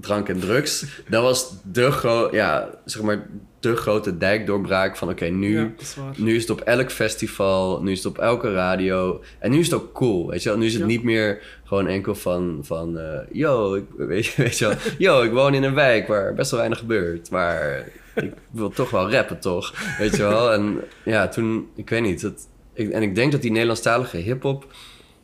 drank en drugs. Dat was de, gro ja, zeg maar, de grote dijkdoorbraak van... oké, nu... Ja, is. Nu is het op elk festival, nu is het op elke radio. En nu is het ook cool, weet je wel. Nu is het Ja. niet meer gewoon enkel van... van eh, yo, ik, weet, je, weet je wel. Yo, ik woon in een wijk waar best wel weinig gebeurt. Maar ik wil toch wel rappen, toch? Weet je wel. En ja, toen... Ik weet niet. Ik, en ik denk dat die Nederlandstalige hiphop...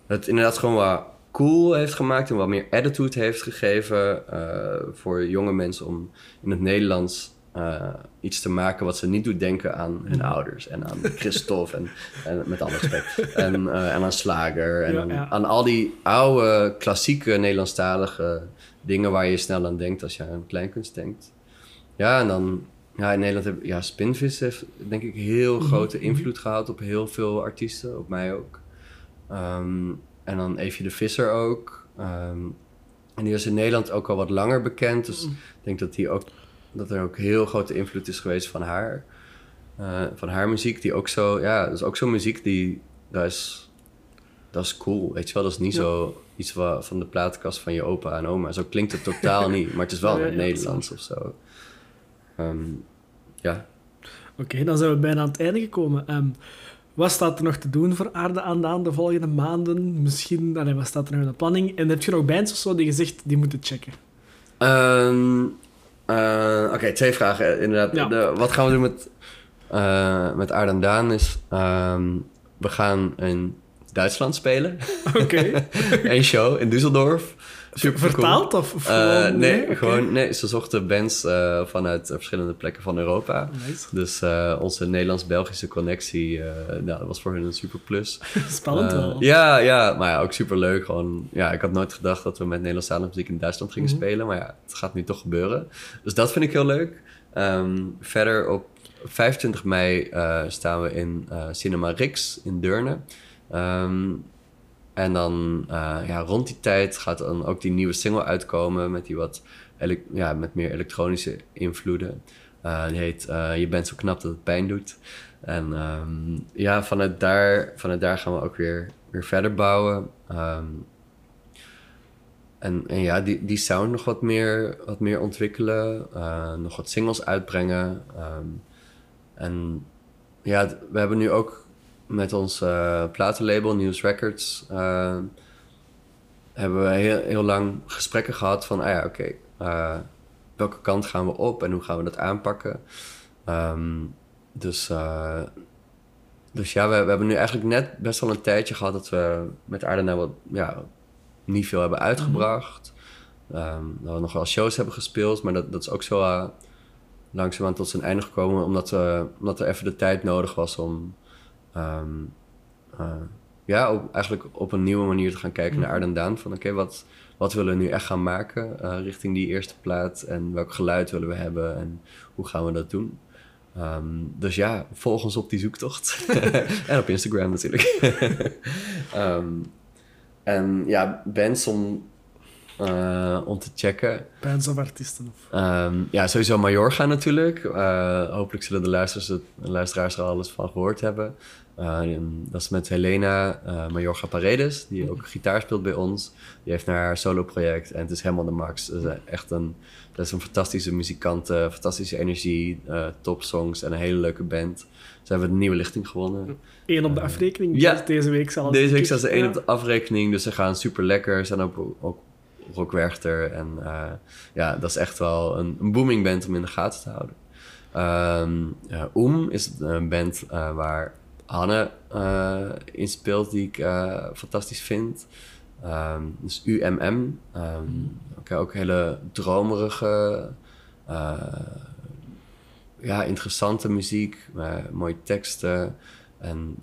het inderdaad gewoon wat cool heeft gemaakt... en wat meer attitude heeft gegeven... eh, voor jonge mensen om in het Nederlands... eh, iets te maken wat ze niet doet denken aan hun ouders en aan Christophe en, en met alle respect en, eh, en aan Slager en Ja, aan, ja. aan al die oude klassieke Nederlandstalige dingen waar je snel aan denkt als je aan kleinkunst denkt. Ja, en dan ja, in Nederland heb ja, Spinvis heeft denk ik heel Mhm, grote invloed gehad op heel veel artiesten, op mij ook. Ehm, en dan Eefje de Visser ook. Ehm, en die is in Nederland ook al wat langer bekend, dus Mhm. ik denk dat, die ook, dat er ook heel grote invloed is geweest van haar. Eh, van haar muziek, die ook zo, ja, dat is ook zo'n muziek die, dat is, dat is cool, weet je wel. Dat is niet Ja. zo iets wa- van de plaatkast van je opa en oma. Zo klinkt het totaal niet, maar het is wel Ja, Nederlands of zo. Ehm, ja, Oké, dan zijn we bijna aan het einde gekomen. Ehm, wat staat er nog te doen voor Aarde aan Daan de volgende maanden? Misschien, allee, wat staat er nog in de planning? En heb je nog bands of zo die je zegt, die moeten checken? Ehm, eh, Oké, twee vragen. Inderdaad, Ja. de, wat gaan we doen met, eh met Aard en Daan is... ehm, we gaan in Duitsland spelen. Oké. Eén show in Düsseldorf. Super Vertaald of, of Eh, gewoon... nee, gewoon, nee, ze zochten bands eh, vanuit eh, verschillende plekken van Europa. Nice. Dus onze Nederlands-Belgische connectie, nou, dat was voor hun een super plus. Spannend wel. Ja, ja, maar ja, ook super leuk. Gewoon, ja, ik had nooit gedacht dat we met Nederlandstalige muziek in Duitsland gingen Mhm. spelen. Maar ja, het gaat nu toch gebeuren. Dus dat vind ik heel leuk. Ehm, verder op 25 mei staan we in Cinema Rix in Deurne. Ehm, en dan eh, ja, rond die tijd gaat dan ook die nieuwe single uitkomen met die wat ja, met meer elektronische invloeden. Eh, die heet eh, Je bent zo knap dat het pijn doet. En ehm, ja, vanuit daar, vanuit daar gaan we ook weer, weer verder bouwen. Ehm, en, en ja, die, die sound nog wat meer, wat meer ontwikkelen. nog wat singles uitbrengen. Ehm, en ja, we hebben nu ook met ons eh, platenlabel News Records... eh, hebben we heel, heel lang gesprekken gehad van... Ah ja, oké, eh, welke kant gaan we op en hoe gaan we dat aanpakken? Ehm, dus, dus ja, we, we hebben nu eigenlijk net best wel een tijdje gehad... dat we met Aarde nou wat, ja, niet veel hebben uitgebracht. Ehm, dat we nog wel shows hebben gespeeld, maar dat, dat is ook zo langzaamaan tot zijn einde gekomen, omdat, we, omdat er even de tijd nodig was om ehm, eh, ja, op, eigenlijk op een nieuwe manier te gaan kijken naar Aarde en Daan. Van oké, wat, wat willen we nu echt gaan maken eh, richting die eerste plaat en welk geluid willen we hebben en hoe gaan we dat doen? Ehm, dus ja, volg ons op die zoektocht. en op Instagram natuurlijk. Ehm, en ja, bands om, eh, om te checken. Bands of artiesten. Of... Ehm, ja, sowieso Majorga natuurlijk. Eh, hopelijk zullen de luisteraars, de luisteraars er al alles van gehoord hebben. Eh, dat is met Helena uh, Majorga Paredes, die ook gitaar speelt bij ons. Die heeft naar haar solo-project en het is helemaal de max. Dat is echt een, dat is een fantastische muzikant, fantastische energie, uh, topsongs en een hele leuke band. Ze hebben een nieuwe lichting gewonnen. Eén op de afrekening. Ja, dus deze week zal Deze week staat ze één ja. op de afrekening, dus ze gaan super lekker. Ze zijn ook, ook Rock Werchter. En uh, ja, dat is echt wel een, een, booming band om in de gaten te houden. Um, uh, Oem is een band uh, waar Hanne in speelt, die ik fantastisch vind. Um, dus UMM. Um, okay, ook hele dromerige, ja, interessante muziek, mooie teksten. En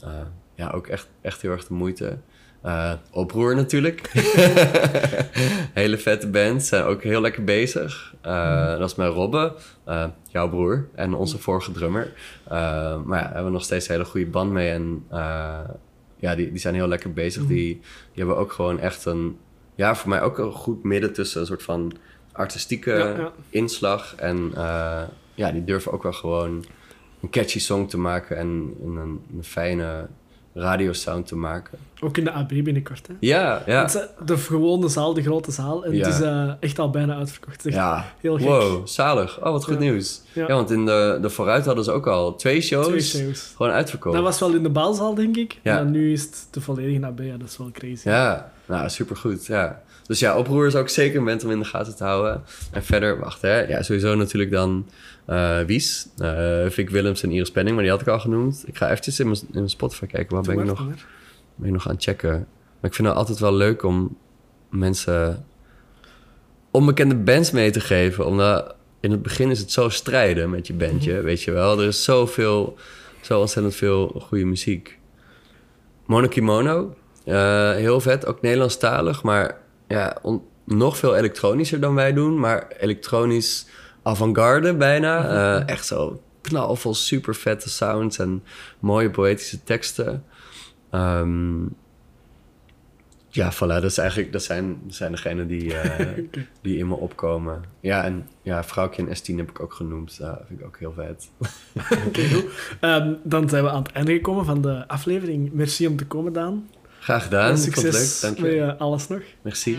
ja, ook echt, echt heel erg de moeite. Uh, oproer natuurlijk. Hele vette band. Zijn ook heel lekker bezig. Uh, mm. Dat is met Robbe, uh, jouw broer. En onze vorige drummer. maar ja, hebben we nog steeds een hele goede band mee. En ja, die, die zijn heel lekker bezig. Mm. Die, die hebben ook gewoon echt een... Ja, voor mij ook een goed midden tussen een soort van artistieke ja, ja. inslag. En ja, die durven ook wel gewoon een catchy song te maken. En een, een fijne radiosound te maken. Ook in de AB binnenkort, hè? Ja, ja. Het is de gewone zaal, de grote zaal. En ja. het is uh, echt al bijna uitverkocht. ja. heel gek. Wow, zalig. Oh, wat goed ja. nieuws. Ja. want in de, de vooruit hadden ze ook al twee shows. Twee shows. Gewoon uitverkocht. Dat was wel in de baalzaal, denk ik. Ja. En nu is het de volledige AB. Ja, dat is wel crazy. Ja, nou, supergoed. Ja. Dus ja, oproer is ook zeker een moment om in de gaten te houden. En verder, wacht hè. Ja, sowieso natuurlijk dan uh, Wies, uh, Vic Willems en Iris Penning, maar die had ik al genoemd. Ik ga eventjes in mijn, in mijn Spotify kijken, waar ben ik, nog, ben ik nog aan het checken. Maar ik vind het altijd wel leuk om mensen onbekende bands mee te geven. Omdat in het begin is het zo strijden met je bandje, mm -hmm. weet je wel. Er is zoveel, zo ontzettend veel goede muziek. Monokimono, uh, heel vet, ook Nederlandstalig, maar ja, on, nog veel elektronischer dan wij doen. Maar elektronisch avant-garde bijna. Uh, echt zo knalvol, super vette sounds en mooie poëtische teksten. Um, ja, voilà, dat, is eigenlijk, dat, zijn, dat zijn degenen die, uh, okay. die in me opkomen. Ja, en ja, Vrouwtje en S10 heb ik ook genoemd. Dat vind ik ook heel vet. Oké, okay, goed. Um, dan zijn we aan het einde gekomen van de aflevering. Merci om te komen, Daan. Graag gedaan. Succes leuk. Dank je. met uh, alles nog. Merci.